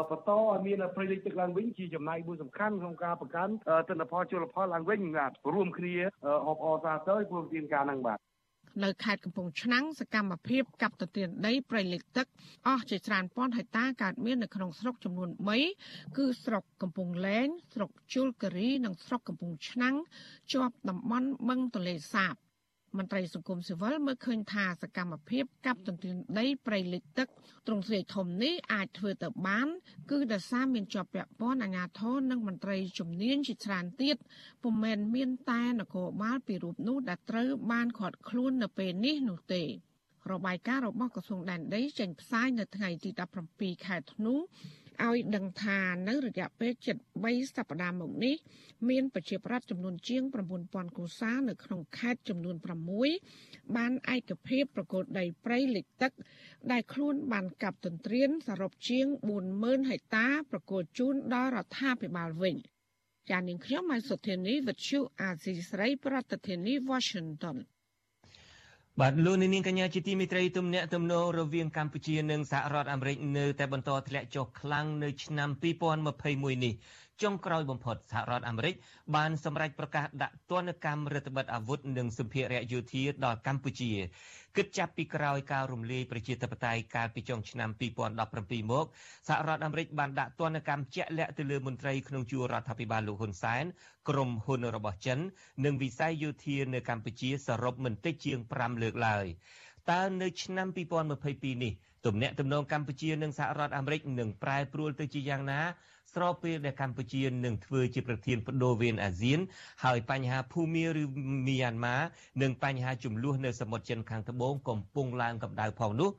បន្តឲ្យមានប្រៃលិចទឹកឡើងវិញជាចំណាយមួយសំខាន់ក្នុងការបង្កើនទិន្នផលជលផលឡើងវិញបាទរួមគ្នាអបអរសាទរព្រមទានការនឹងបាទនៅខេត្តកំពង់ឆ្នាំងសកម្មភាពកាប់ទន្ទ្រានដីព្រៃលិចទឹកអស់ជាច្រើនពាន់ហិកតាកើតមាននៅក្នុងស្រុកចំនួន3គឺស្រុកកំពង់លែងស្រុកជលគិរី និងស្រុកកំពង់ឆ្នាំងជាប់តំបន់បឹងទន្លេសាប មន្ត្រីសង្គមស៊ីវិលមើលឃើញថាសកម្មភាពកាប់ទន្ទ្រានដីព្រៃលិចទឹកទ្រង់ទ្រាយធំនេះអាចធ្វើទៅបាន គឺដោយសារមានជាប់ពាក់ព័ន្ធអាជ្ញាធរនិងមន្ត្រីជំនាញជាច្រើនទៀតពុំមែនមានតែនគរបាលពីរូបនោះដែលត្រូវបានខាត់ខ្លួននៅពេលនេះនោះទេរបាយការណ៍របស់ក្រសួងដែនដីចេញផ្សាយនៅថ្ងៃទី17ខែធ្នូ ឲ្យដឹងថានៅរយៈពេលជិត3សប្តាហ៍មកនេះមានប្រជាប្រដ្ឋចំនួនជាង9000គ្រួសារនៅក្នុងខេត្តចំនួន6បានឯកភាពប្រកួតដីព្រៃលិចទឹក ដែលខ្លួនបានកាប់ទន្ទ្រានសរុបជាង40000ហិកតាប្រកួតជូនដល់រដ្ឋាភិបាលវិញចាននាងខ្ញុំម៉ៃសុធានីវិទ្យុអាស៊ីស្រី ប្រធានាធិបតី Washington បាទលោកនាងកញ្ញាជាទីមេត្រីទំនាក់ទំនងរវាងកម្ពុជានិងសហរដ្ឋអាមេរិកនៅតែបន្តធ្លាក់ចុះខ្លាំងនៅឆ្នាំ2021នេះ ចុងក្រោយបំផុតសហរដ្ឋអាមេរិកបានសម្រេចប្រកាសដាក់ទណ្ឌកម្មរដ្ឋបិទអាវុធនិងសម្ភារៈយោធាដល់កម្ពុជាគិតចាប់ពីក្រោយការរំលាយប្រជាធិបតេយ្យកាលពីចុងឆ្នាំ2017មកសហរដ្ឋអាមេរិកបានដាក់ទណ្ឌកម្មជាក់លាក់ទៅលើមន្ត្រីក្នុងជួររដ្ឋាភិបាលលោកហ៊ុនសែនក្រុមហ៊ុនរបស់ចិន និងវិស័យយោធានៅកម្ពុជាសរុបមិនតិចជាង5លើកឡើយតើនៅឆ្នាំ2022នេះទំនាក់ទំនងកម្ពុជានិងសហរដ្ឋអាមេរិកនឹងប្រែប្រួលទៅជាយ៉ាងណា ស្របពេលដែលកម្ពុជានឹងធ្វើជាប្រធានបដូវវេនអាស៊ាន ហើយបញ្ហាភូមាឬមីយ៉ាន់ម៉ានិងបញ្ហាចំនួននៅសមុទ្រចិនខាងត្បូងកំពុងឡើងកម្ដៅផងនោះ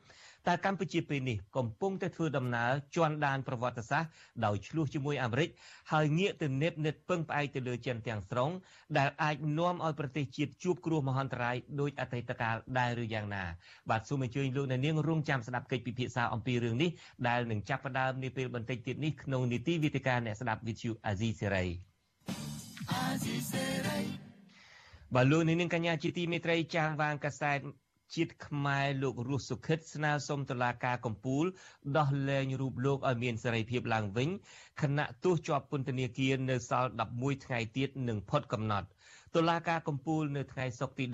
តែកម្ពុជាពេលនេះកំពុងតែធ្វើដំណើរជន់ដានប្រវត្តិសាស្ត្រដោយឆ្លោះជាមួយអាមេរិកហើយងាកទៅនេបនិតពឹងផ្អែកទៅលើចិនទាំងស្រុងដែលអាចនាំឲ្យប្រទេសជាតិជួបគ្រោះមហន្តរាយដោយអតីតកាលដែរឬយ៉ាងណាបាទសូមអញ្ជើញលោកអ្នកនាងរងចាំស្ដាប់កិច្ចពិភាក្សាអំពីរឿងនេះដែលនឹងចាប់ផ្ដើមនាពេលបន្តិចទៀតនេះក្នុងនីតិវិទ្យាអ្នកស្ដាប់វិទ្យុអាស៊ីសេរីអាស៊ីសេរីបាទលោកនាងកញ្ញាជាទីមេត្រីចាងវាងកាសែត ជាតិខ្មែរលោករស់សុខិតស្នើសុំតុលាការកំពូលដោះលែងរូបលោកឲ្យមានសេរីភាពឡើងវិញខណៈទោសជាប់ពន្ធនាគារនៅសល់11ថ្ងៃទៀតនឹងផុតកំណត់តុលាការកំពូលនៅថ្ងៃសុក្រទី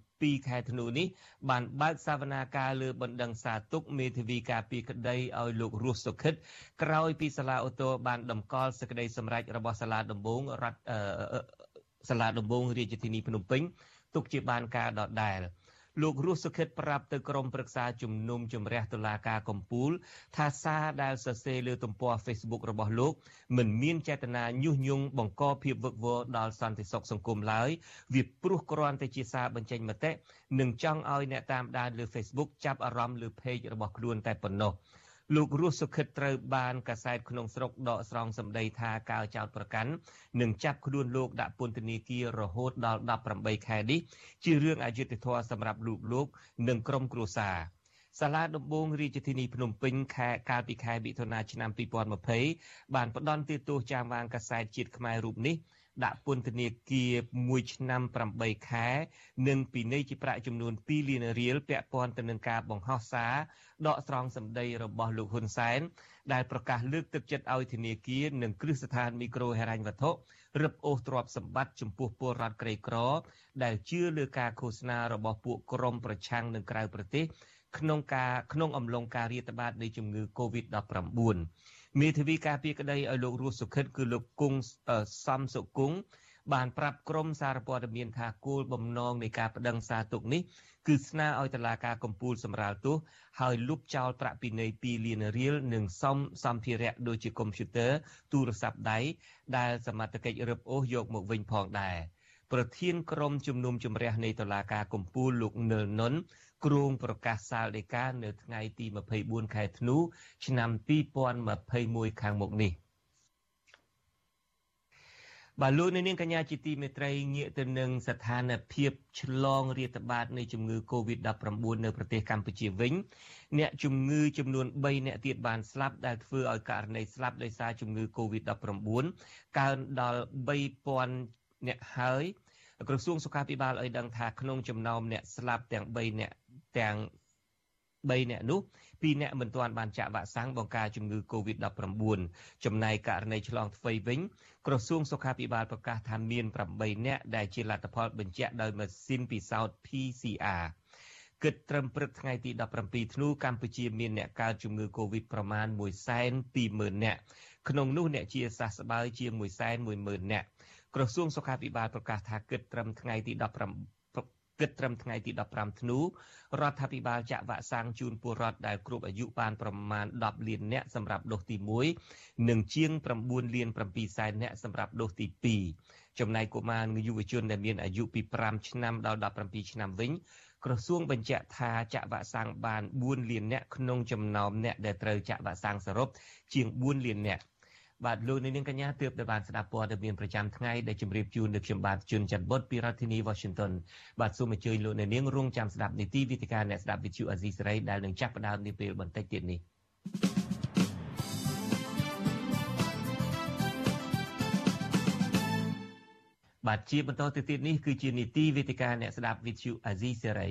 17ខែធ្នូនេះបានបើកសវនាការលើបណ្ដឹងសារទុកមេធាវីការពីក្តីឲ្យលោករស់សុខិតក្រោយពីសាលាអូតូបានដំកល់សេចក្តីសម្រេចរបស់សាលាដំបងរដ្ឋសាលាដំបងរាជធានីភ្នំពេញទុកជាបានការដដែល លោករស់សុខិតប្រាប់ទៅក្រុមប្រឹក្សាជំនុំជម្រះតុលាការកំពូល ថាសារដែលសរសេរលើទំព័រ Facebook របស់លោក មិនមានចេតនាញុះញង់បង្កភាពវឹកវរដល់សន្តិសុខសង្គមឡើយវាព្រោះគ្រាន់តែជាសារបញ្ចេញមតិនិងចង់ឲ្យអ្នកតាមដានលើ Facebook ចាប់អារម្មណ៍លើ page របស់ខ្លួនតែប៉ុណ្ណោះ លោករស់សុខិតត្រូវបានកាសែតក្នុងស្រុកដកស្រង់សម្ដីថាការចោតប្រកាន់និងចាប់ខ្លួនលោកដាក់ពន្ធនាគាររហូតដល់18ខែនេះជារឿងអយុត្តិធម៌សម្រាប់លោកលោក និងក្រុមគ្រួសារសាលាដំបងរាជធានីភ្នំពេញខែកាលពីខែមិថុនាឆ្នាំ2020បានផ្ដន្ទាទោសចាមវាងកាសែតជាតិខ្មែររូបនេះ ដាក់ពន្ធនាគារ1ឆ្នាំ8ខែ និងពិន័យជាប្រាក់ចំនួន2លានរៀលពាក់ព័ន្ធទៅនឹងការបង្ហោះសារដកស្រង់សម្ដីរបស់លោកហ៊ុនសែនដែលប្រកាសលើកទឹកចិត្តឲ្យធនាគារនិងគ្រឹះស្ថានមីក្រូហិរញ្ញវត្ថុរឹបអូសទ្រព្យសម្បត្តិចំពោះពលរដ្ឋក្រីក្រ ដែលជឿលើការឃោសនារបស់ពួកក្រុមប្រឆាំងនឹងក្រៅប្រទេសក្នុងការក្នុងអំឡុងការរាតត្បាតនៃជំងឺ Covid-19 មេធាវីការពារក្តីឲ្យលោករស់សុខិតគឺលោកគង់សំសុគង្គបានប្រាប់ក្រមសារព័ត៌មានថាគោលបំណងនៃការបដិងសារទុកនេះគឺស្នើឲ្យតុលាការកំពូលសម្រាលទោសហើយលុបចោលប្រាក់ពិន័យ2លានរៀលនិងសំសម្ភារៈដូចជាកុំព្យូទ័រទូរស័ព្ទដៃដែលសមត្ថកិច្ចរឹបអូសយកមកវិញផងដែរប្រធានក្រុមជំនុំជម្រះនៃតុលាការកំពូលលោកនិលនុន គ្រងប្រកាសសាលដីកានៅថ្ងៃទី24ខែធ្នូឆ្នាំ2021ខាងមុខនេះបាទលោកនាងកញ្ញាជាទីមេត្រីងាកទៅនឹងស្ថានភាពឆ្លងរាតត្បាតនៃជំងឺ Covid-19 នៅប្រទេសកម្ពុជាវិញ អ្នកជំងឺចំនួន3អ្នកទៀតបានស្លាប់ដែលធ្វើឲ្យករណីស្លាប់ដោយសារជំងឺ Covid-19 កើនដល់3000អ្នកហើយ ក្រសួងសុខាភិបាលឲ្យដឹងថាក្នុងចំណោមអ្នកស្លាប់ទាំង3អ្នកទាំង3អ្នកនោះ2អ្នកមិនទាន់បានចាក់វ៉ាក់សាំងបង្ការជំងឺ Covid-19 ចំណែកករណីឆ្លងធ្វេវិញក្រសួងសុខាភិបាលប្រកាសថាមាន8អ្នកដែលជាលទ្ធផលបញ្ជាក់ដោយម៉ាស៊ីនពិសោធន៍ PCR គិតត្រឹមព្រឹកថ្ងៃទី17ធ្នូកម្ពុជាមានអ្នកកើតជំងឺ Covid ប្រមាណ120,000នាក់ក្នុងនោះអ្នកជាសះស្បើយជាង110,000នាក់ ក្រសួងសុខាភិបាលប្រកាសថាគិតត្រឹមថ្ងៃទីគិតត្រឹមថ្ងៃទី15ធ្នូរដ្ឋាភិបាលចាក់វ៉ាក់សាំងជូនពលរដ្ឋដែលគ្រប់អាយុបានប្រមាណ10លាននាក់សម្រាប់ដូសទី1និងជាង9លាន7សែននាក់សម្រាប់ដូសទី2ចំណែកកុមារនិងយុវជនដែលមានអាយុពី5ឆ្នាំដល់17ឆ្នាំវិញក្រសួងបញ្ជាក់ថាចាក់វ៉ាក់សាំងបាន4លាននាក់ក្នុងចំណោមអ្នកដែលត្រូវចាក់វ៉ាក់សាំងសរុបជាង4លាននាក់ បាទលោកនាងកញ្ញាទើបតែបានស្ដាប់ព័ត៌មានប្រចាំថ្ងៃដែលជម្រាបជូននៅខ្ញុំបាទជួនច័ន្ទបុតពីរដ្ឋធានី Washington បាទសូមអញ្ជើញលោកនាងរងចាំស្ដាប់នីតិវិទ្យាអ្នកស្ដាប់វិទ្យុអាស៊ីសេរីដែលនឹងចាប់ផ្ដើមនាពេលបន្តិចទៀតនេះបាទជាបន្តទៅទៀតនេះគឺជានីតិវិទ្យាអ្នកស្ដាប់វិទ្យុអាស៊ីសេរី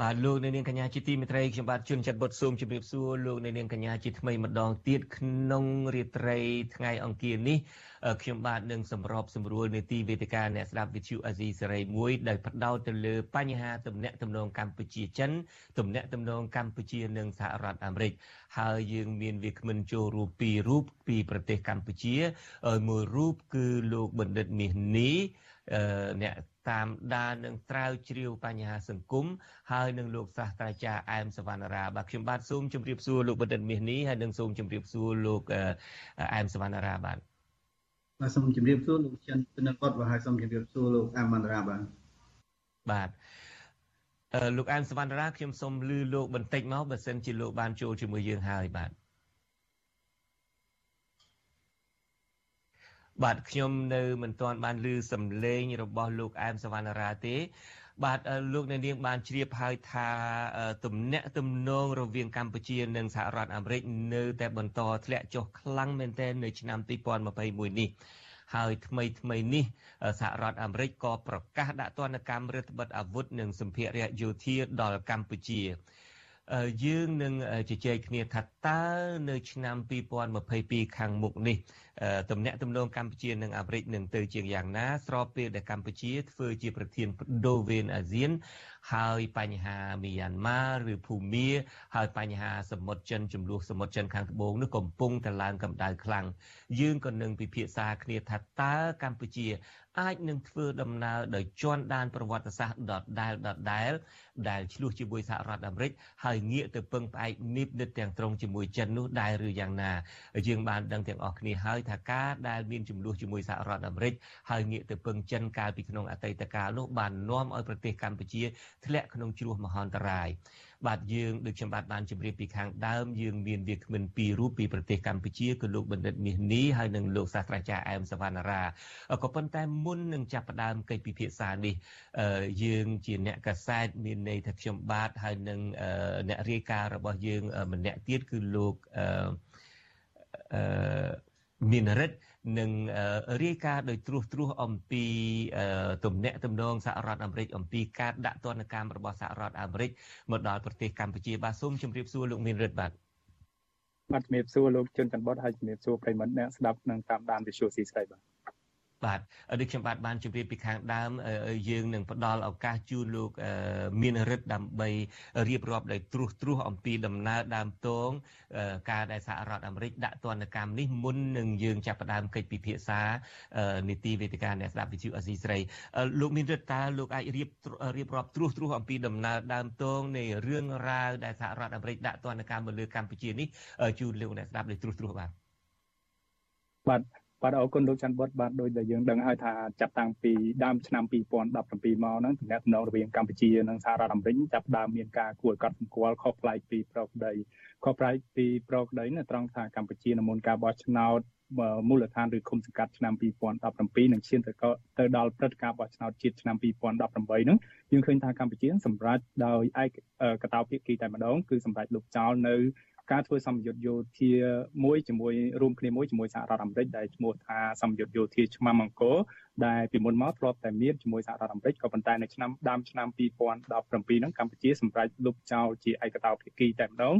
បាទលោកអ្នកនាងកញ្ញាជាទីមេត្រីខ្ញុំបាទជួនចាត់បុតសូមជម្រាបសួរលោកអ្នកនាងកញ្ញាជាថ្មីម្ដងទៀតក្នុងរាត្រីថ្ងៃអង្គារនេះខ្ញុំបាទនឹងសម្របសម្រួលនីតិវេទិកាអ្នកស្ដាប់វិទ្យុអាស៊ីសេរីមួយដែលផ្ដោតទៅលើបញ្ហាទំនាក់ទំនងកម្ពុជាចិនទំនាក់ទំនងកម្ពុជានិងសហរដ្ឋអាមេរិកហើយយើងមានវាគ្មិនចូលរួមពីររូបពីប្រទេសកម្ពុជាមួយរូបគឺលោកបណ្ឌិតមាសនីអ្នក តាមដាននឹងត្រាវជ្រាវបញ្ហាសង្គមហើយនឹងលោកសាស្ត្រាចារ្យអែមសវណ្ណរាបាទខ្ញុំបាទសូមជម្រាបសួរលោកបណ្ឌិតមាសនេះហើយនឹងសូមជម្រាបសួរលោកអែមសវណ្ណរាបាទបាទសូមជម្រាបសួរលោកចិនពិនិត្យគាត់បាទហើយសូមជម្រាបសួរលោកអែមសវណ្ណរាបាទបាទអឺលោកអែមសវណ្ណរាខ្ញុំសូមលឺលោកបន្តិចមកបើសិនជាលោកបានចូលជាមួយយើងហើយបាទ បាទខ្ញុំនៅមិនទាន់បានឮសំឡេងរបស់លោកអែមសវណ្ណរាទេ បាទលោកអ្នកនាងបានជ្រាបហើយថាទំនាក់ទំនងរវាងកម្ពុជានិងសហរដ្ឋអាមេរិកនៅតែបន្តធ្លាក់ចុះខ្លាំងមែនទែននៅឆ្នាំ2021នេះហើយថ្មីថ្មីនេះសហរដ្ឋអាមេរិកក៏ប្រកាសដាក់ទណ្ឌកម្មរដ្ឋបិទអាវុធនិងសម្ភារៈយោធាដល់កម្ពុជាយើងនឹងជជែកគ្នាថាតើនៅឆ្នាំ2022ខាងមុខនេះទំនាក់ទំនងកម្ពុជានិងអាមេរិកនឹងទៅជាយ៉ាងណាស្របពេលដែលកម្ពុជាធ្វើជាប្រធានបដូវវេនអាស៊ានហើយបញ្ហាមីយ៉ាន់ម៉ាឬភូមាហើយបញ្ហាសមុទ្រចិនចំនួនសមុទ្រចិនខាងត្បូងនោះកំពុងតែឡើងកម្ដៅខ្លាំងយើងក៏នឹងពិភាក្សាគ្នាថាតើកម្ពុជាអាចនឹងធ្វើដំណើរដោយជន់ដានប្រវត្តិសាស្ត្រដដែលដដែលដែលឆ្លោះជាមួយសហរដ្ឋអាមេរិកហើយងាកទៅពឹងផ្អែកនីបនិតទាំងត្រង់ជាមួយចិននោះដែរឬយ៉ាងណាយើងបានដឹងទាំងអស់គ្នាហើយថាការដែលមានចំនួនជាមួយសហរដ្ឋអាមេរិកហើយងាកទៅពឹងចិនកាលពីក្នុងអតីតកាលនោះបាននាំឲ្យប្រទេសកម្ពុជាធ្លាក់ក្នុងជ្រោះមហន្តរាយបាទយើងដូចខ្ញុំបាទបានជម្រាបពីខាងដើមយើងមានវាគ្មិនពីររូបពីប្រទេសកម្ពុជាគឺលោកបណ្ឌិតមាសនីហើយនិងលោកសាស្ត្រាចារ្យអែមសវណ្ណារាក៏ប៉ុន្តែមុននឹងចាប់ផ្ដើមកិច្ចពិភាក្សានេះយើងជាអ្នកកសែតមានន័យថាខ្ញុំបាទហើយនិងអ្នករាយការណ៍របស់យើងម្នាក់ទៀតគឺលោកអឺ មានរិទ្ធនឹងរាយការណ៍ដោយត្រួសត្រាសអំពីទំនាក់ទំនងសហរដ្ឋអាមេរិកអំពីការដាក់ទណ្ឌកម្មរបស់សហរដ្ឋអាមេរិកមកដល់ប្រទេសកម្ពុជាបាទសូមជម្រាបសួរលោកមានរិទ្ធបាទបាទជំរាបសួរលោកជុនច័ន្ទបុតហើយជំរាបសួរប្រិមត្តអ្នកស្ដាប់និងតាមដានវិទ្យុស៊ីស្រីបាទ បាទដូចខ្ញុំបាទបានជម្រាបពីខាងដើមយើងនឹងផ្ដល់ឱកាសជូនលោកមានរិទ្ធដើម្បីរៀបរាប់ដោយត្រួសត្រាសអំពីដំណើរដើមតងការដែលសហរដ្ឋអាមេរិកដាក់ទណ្ឌកម្មនេះមុននឹងយើងចាប់ផ្ដើមកិច្ចពិភាក្សានីតិវេទិកាអ្នកស្ដាប់វិទ្យុអស៊ីស្រីលោកមានរិទ្ធតើលោកអាចរៀបរៀបរាប់ត្រួសត្រាសអំពីដំណើរដើមតងនៃរឿងរ៉ាវដែលសហរដ្ឋអាមេរិកដាក់ទណ្ឌកម្មមកលើកម្ពុជានេះជូនលោកអ្នកស្ដាប់ដោយត្រួសត្រាសបាទបាទ បាទអរគុណលោកច័ន្ទបុតបាទដោយដែលយើងដឹងហើយថាចាប់តាំងពីដើមឆ្នាំ2017មកហ្នឹងទំនាក់ទំនងរវាងកម្ពុជានិងសហរដ្ឋអាមេរិកចាប់ដើមមានការគួរឲ្យកត់សម្គាល់ខុសប្លែកពីប្រកដីខុសប្លែកពីប្រកដីនៅត្រង់ថាកម្ពុជានៅមុនការបោះឆ្នោតមូលដ្ឋានឬគុំសង្កាត់ឆ្នាំ2017នឹងឈានទៅទៅដល់ព្រឹត្តិការណ៍បោះឆ្នោតជាតិឆ្នាំ2018ហ្នឹងយើងឃើញថាកម្ពុជាសម្រាប់ដោយឯកតោភាគីតែម្ដងគឺសម្រាប់លុបចោលនៅ ការធ្វើសម្ពយុទ្ធយោធាមួយជាមួយរួមគ្នាមួយជាមួយសហរដ្ឋអាមេរិកដែលឈ្មោះថាសម្ពយុទ្ធយោធាឆ្មាំអង្គរដែលពីមុនមកធ្លាប់តែមានជាមួយសហរដ្ឋអាមេរិកក៏ប៉ុន្តែនៅឆ្នាំដើមឆ្នាំ2017ហ្នឹងកម្ពុជាសម្រេចលុបចោលជាឯកតោភាគីតែម្ដង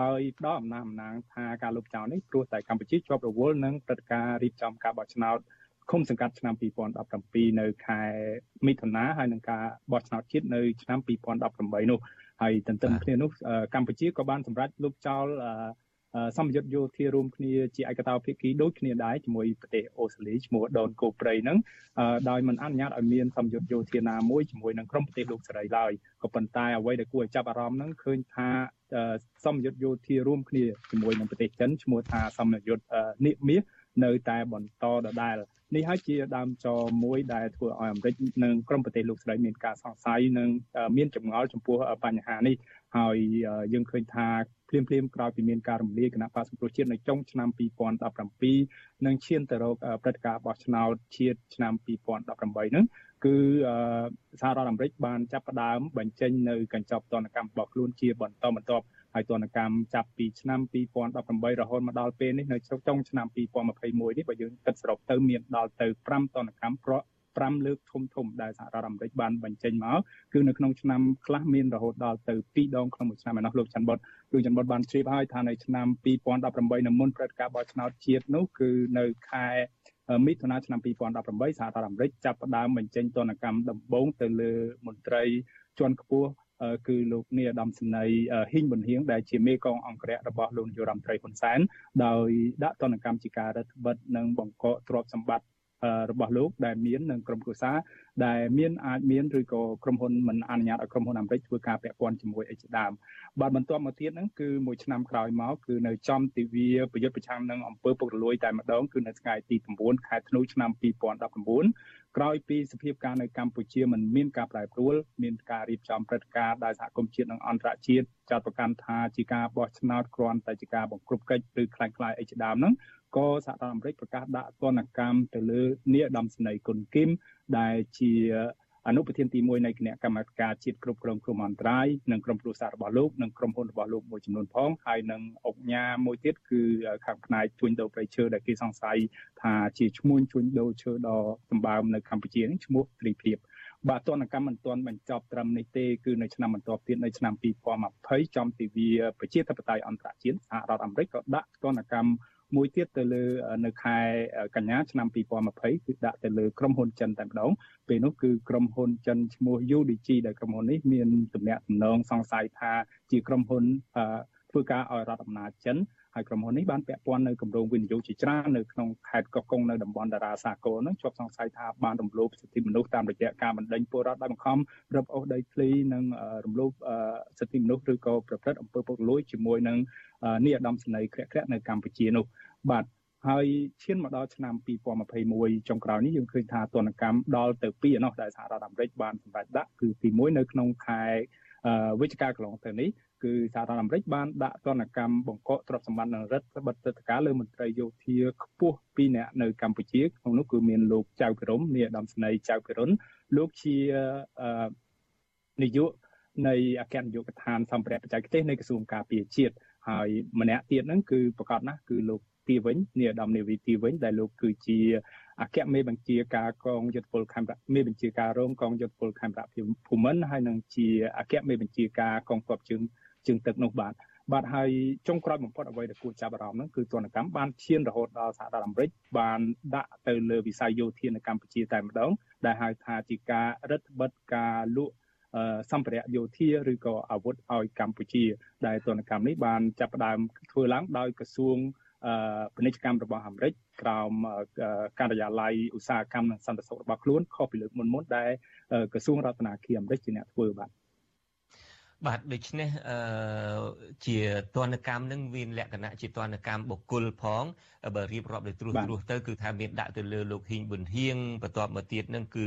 ដោយផ្ដល់អំណះអំណាងថាការលុបចោលនេះព្រោះតែកម្ពុជាជាប់រវល់នឹងព្រឹត្តិការណ៍រៀបចំការបោះឆ្នោតឃុំសង្កាត់ឆ្នាំ2017នៅខែមិថុនាហើយនឹងការបោះឆ្នោតជាតិនៅឆ្នាំ2018នោះ ហើយទន្ទឹមគ្នានោះកម្ពុជាក៏បានសម្រេចលុបចោលសម្ពយុទ្ធយោធារួមគ្នាជាឯកតោភាគីដូចគ្នាដែរជាមួយប្រទេសអូស្ត្រាលីឈ្មោះដូនកូព្រៃហ្នឹងដោយមិនអនុញ្ញាតឲ្យមានសម្ពយុទ្ធយោធាណាមួយជាមួយនឹងក្រុមប្រទេសលោកសេរីឡើយក៏ប៉ុន្តែអ្វីដែលគួរឲ្យចាប់អារម្មណ៍ហ្នឹងឃើញថាសម្ពយុទ្ធយោធារួមគ្នាជាមួយនឹងប្រទេសចិនឈ្មោះថាសម្ពយុទ្ធនិមាសនៅតែបន្តដដែល នេះហើយជាដើមចមួយដែលធ្វើឲ្យអាមេរិកនិងក្រុមប្រទេសលោកស្រីមានការសង្ស័យនិងមានចម្ងល់ចំពោះបញ្ហានេះហើយយើងឃើញថាភ្លាមភ្លាមក្រោយពីមានការរំលាយគណៈបក្សសង្គ្រោះជាតិនៅចុងឆ្នាំ2017និងឈានទៅរកព្រឹត្តិការណ៍បោះឆ្នោតជាតិឆ្នាំ2018ហ្នឹងគឺសហរដ្ឋអាមេរិកបានចាប់ផ្ដើមបញ្ចេញនៅកញ្ចប់ទណ្ឌកម្មរបស់ខ្លួនជាបន្តបន្ទាប់ ហើយទណ្ឌកម្មចាប់ពីឆ្នាំ2018រហូតមកដល់ពេលនេះនៅចុងឆ្នាំ2021នេះបើយើងគិតសរុបទៅមានដល់ទៅ5ទណ្ឌកម្មប្រក់5លើកធំធំដែលសហរដ្ឋអាមេរិកបានបញ្ចេញមកគឺនៅក្នុងឆ្នាំខ្លះមានរហូតដល់ទៅ2ដងក្នុងមួយឆ្នាំឯនោះលោកច័ន្ទបុតលោកច័ន្ទបុតបានជ្រាបហើយថានៅឆ្នាំ2018នៅមុនព្រឹត្តិការណ៍បោះឆ្នោតជាតិនោះគឺនៅខែមិថុនាឆ្នាំ2018សហរដ្ឋអាមេរិកចាប់ផ្ដើមបញ្ចេញទណ្ឌកម្មដំបូងទៅលើមន្ត្រីជាន់ខ្ពស់ គឺលោកនាយឧត្តមសេនីយ៍ហ៊ីងប៊ុនហៀងដែលជាមេកងអង្គរៈរបស់លោកនាយរដ្ឋមន្ត្រីហ៊ុនសែនដោយដាក់ទណ្ឌកម្មជាការរដ្ឋបិទនិងបង្កកទ្រព្យសម្បត្តិ របស់លោកដែលមាននឹងក្រុមគ្រួសារដែលមានអាចមានឬក៏ក្រុមហ៊ុនមិនអនុញ្ញាតឲ្យក្រុមហ៊ុនអាមេរិកធ្វើការពាក់ព័ន្ធជាមួយអីជាដើមបាទបន្ទាប់មកទៀតហ្នឹងគឺមួយឆ្នាំក្រោយមកគឺនៅចំទិវាប្រយុទ្ធប្រឆាំងនឹងអំពើពុករលួយតែម្ដងគឺនៅថ្ងៃទី9ខែធ្នូឆ្នាំ2019ក្រោយពីសភាពការនៅកម្ពុជាមិនមានការប្រែប្រួលមានការរៀបចំព្រឹត្តិការណ៍ដោយសហគមន៍ជាតិនិងអន្តរជាតិចាត់ប្រកាន់ថាជាការបោះឆ្នោតគ្រាន់តែជាការបង្ក្រប់កិច្ចឬខ្លាំងខ្លាយអីជាដើមហ្នឹង ក៏សហរដ្ឋអាមេរិកប្រកាសដាក់ទណ្ឌកម្មទៅលើនាយឧត្តមសេនីយ៍គុណគឹមដែលជាអនុប្រធានទី1នៃគណៈកម្មាធិការជាតិគ្រប់គ្រងគ្រោះមហន្តរាយនិងក្រុមគ្រួសាររបស់លោកនិងក្រុមហ៊ុនរបស់លោកមួយចំនួនផងហើយនឹងអង្គញាមួយទៀតគឺខាងផ្នែកជួញដូរព្រៃឈើដែលគេសង្ស័យថាជាឈ្មោះជួញដូរឈើដ៏សម្បើមនៅកម្ពុជានេះឈ្មោះត្រីភិបបាទទណ្ឌកម្មមិនទាន់បញ្ចប់ត្រឹមនេះទេគឺនៅឆ្នាំបន្ទាប់ទៀតនៅឆ្នាំ2020ចំទិវាប្រជាធិបតេយ្យអន្តរជាតិសហរដ្ឋអាមេរិកក៏ដាក់ទណ្ឌកម្ម មួយទៀតទៅលើនៅខែកញ្ញាឆ្នាំ2020គឺដាក់ទៅលើក្រុមហ៊ុនចិនតែម្ដងពេលនោះគឺក្រុមហ៊ុនចិនឈ្មោះ UDG ដែលក្រុមហ៊ុននេះមានទំនាក់ទំនងសង្ស័យថាជាក្រុមហ៊ុនធ្វើការឲ្យរដ្ឋអំណាចចិន ហើយក្រុមហ៊ុននេះបានពាក់ព័ន្ធនៅគម្រោងវិនិយោគជាច្រើននៅក្នុងខេត្តកោះកុងនៅតំបន់តារាសាគរនឹងជាប់សង្ស័យថាបានរំលោភសិទ្ធិមនុស្សតាមរយៈការបណ្ដេញពលរដ្ឋដោយបង្ខំរឹបអូសដីធ្លីនិងរំលោភសិទ្ធិមនុស្សឬក៏ប្រព្រឹត្តអំពើពុករលួយជាមួយនឹងនាយឧត្តមសេនីយ៍ក្រាក់ក្រាក់នៅកម្ពុជានោះបាទហើយឈានមកដល់ឆ្នាំ2021ចុងក្រោយនេះយើងឃើញថាទណ្ឌកម្មដល់ទៅ2ឯណោះដែលសហរដ្ឋអាមេរិកបានសម្រេចដាក់គឺទី1នៅក្នុងខែវិច្ឆិកាកន្លងទៅនេះ គឺសហរដ្ឋអាមេរិកបានដាក់ទណ្ឌកម្មបង្កកទ្រព្យសម្បត្តិនិងរដ្ឋបិទទឹកការលើមន្ត្រីយោធាខ្ពស់ពីរនាក់នៅកម្ពុជាក្នុងនោះគឺមានលោកចៅពិរមនាយឧត្តមស្នេហ៍ចៅពិរុនលោកជានាយកនៃអគ្គនាយកដ្ឋានសម្ភារៈបច្ចេកទេសនៃក្រសួងការពារជាតិហើយម្នាក់ទៀតហ្នឹងគឺប្រកាសណាស់គឺលោកទីវិញនាយឧត្តមនាវីទីវិញដែលលោកគឺជាអគ្គមេបញ្ជាការកងយុទ្ធពលខេមរៈមេបញ្ជាការរងកងយុទ្ធពលខេមរៈភូមិន្ទហើយនឹងជាអគ្គមេបញ្ជាការកងទ័ពជើង ជើងទឹកនោះបាទបាទហើយចុងក្រោយបំផុតអ្វីដែលគួរចាប់អារម្មណ៍ហ្នឹងគឺទណ្ឌកម្មបានឈានរហូតដល់សហរដ្ឋអាមេរិកបានដាក់ទៅលើវិស័យយោធានៅកម្ពុជាតែម្ដង ដែលហៅថាជាការរឹតបន្តឹងការលក់សម្ភារៈយោធាឬក៏អាវុធឲ្យកម្ពុជា ដែលទណ្ឌកម្មនេះបានចាប់ផ្ដើមធ្វើឡើងដោយក្រសួងពាណិជ្ជកម្មរបស់អាមេរិកក្រោមការិយាល័យឧស្សាហកម្មនិងសន្តិសុខរបស់ខ្លួនខុសពីលើកមុនមុនដែលក្រសួងរដ្ឋាភិបាលអាមេរិកជាអ្នកធ្វើបាទ បាទដូច្នេះអឺជាទនកម្មនឹងមានលក្ខណៈជាទនកម្មបុគ្គលផងបើរៀបរាប់ដោយត្រួសត្រាសទៅគឺថាមានដាក់ទៅលើលោកហ៊ីងប៊ុនហៀងបន្ទាប់មកទៀតនឹងគឺ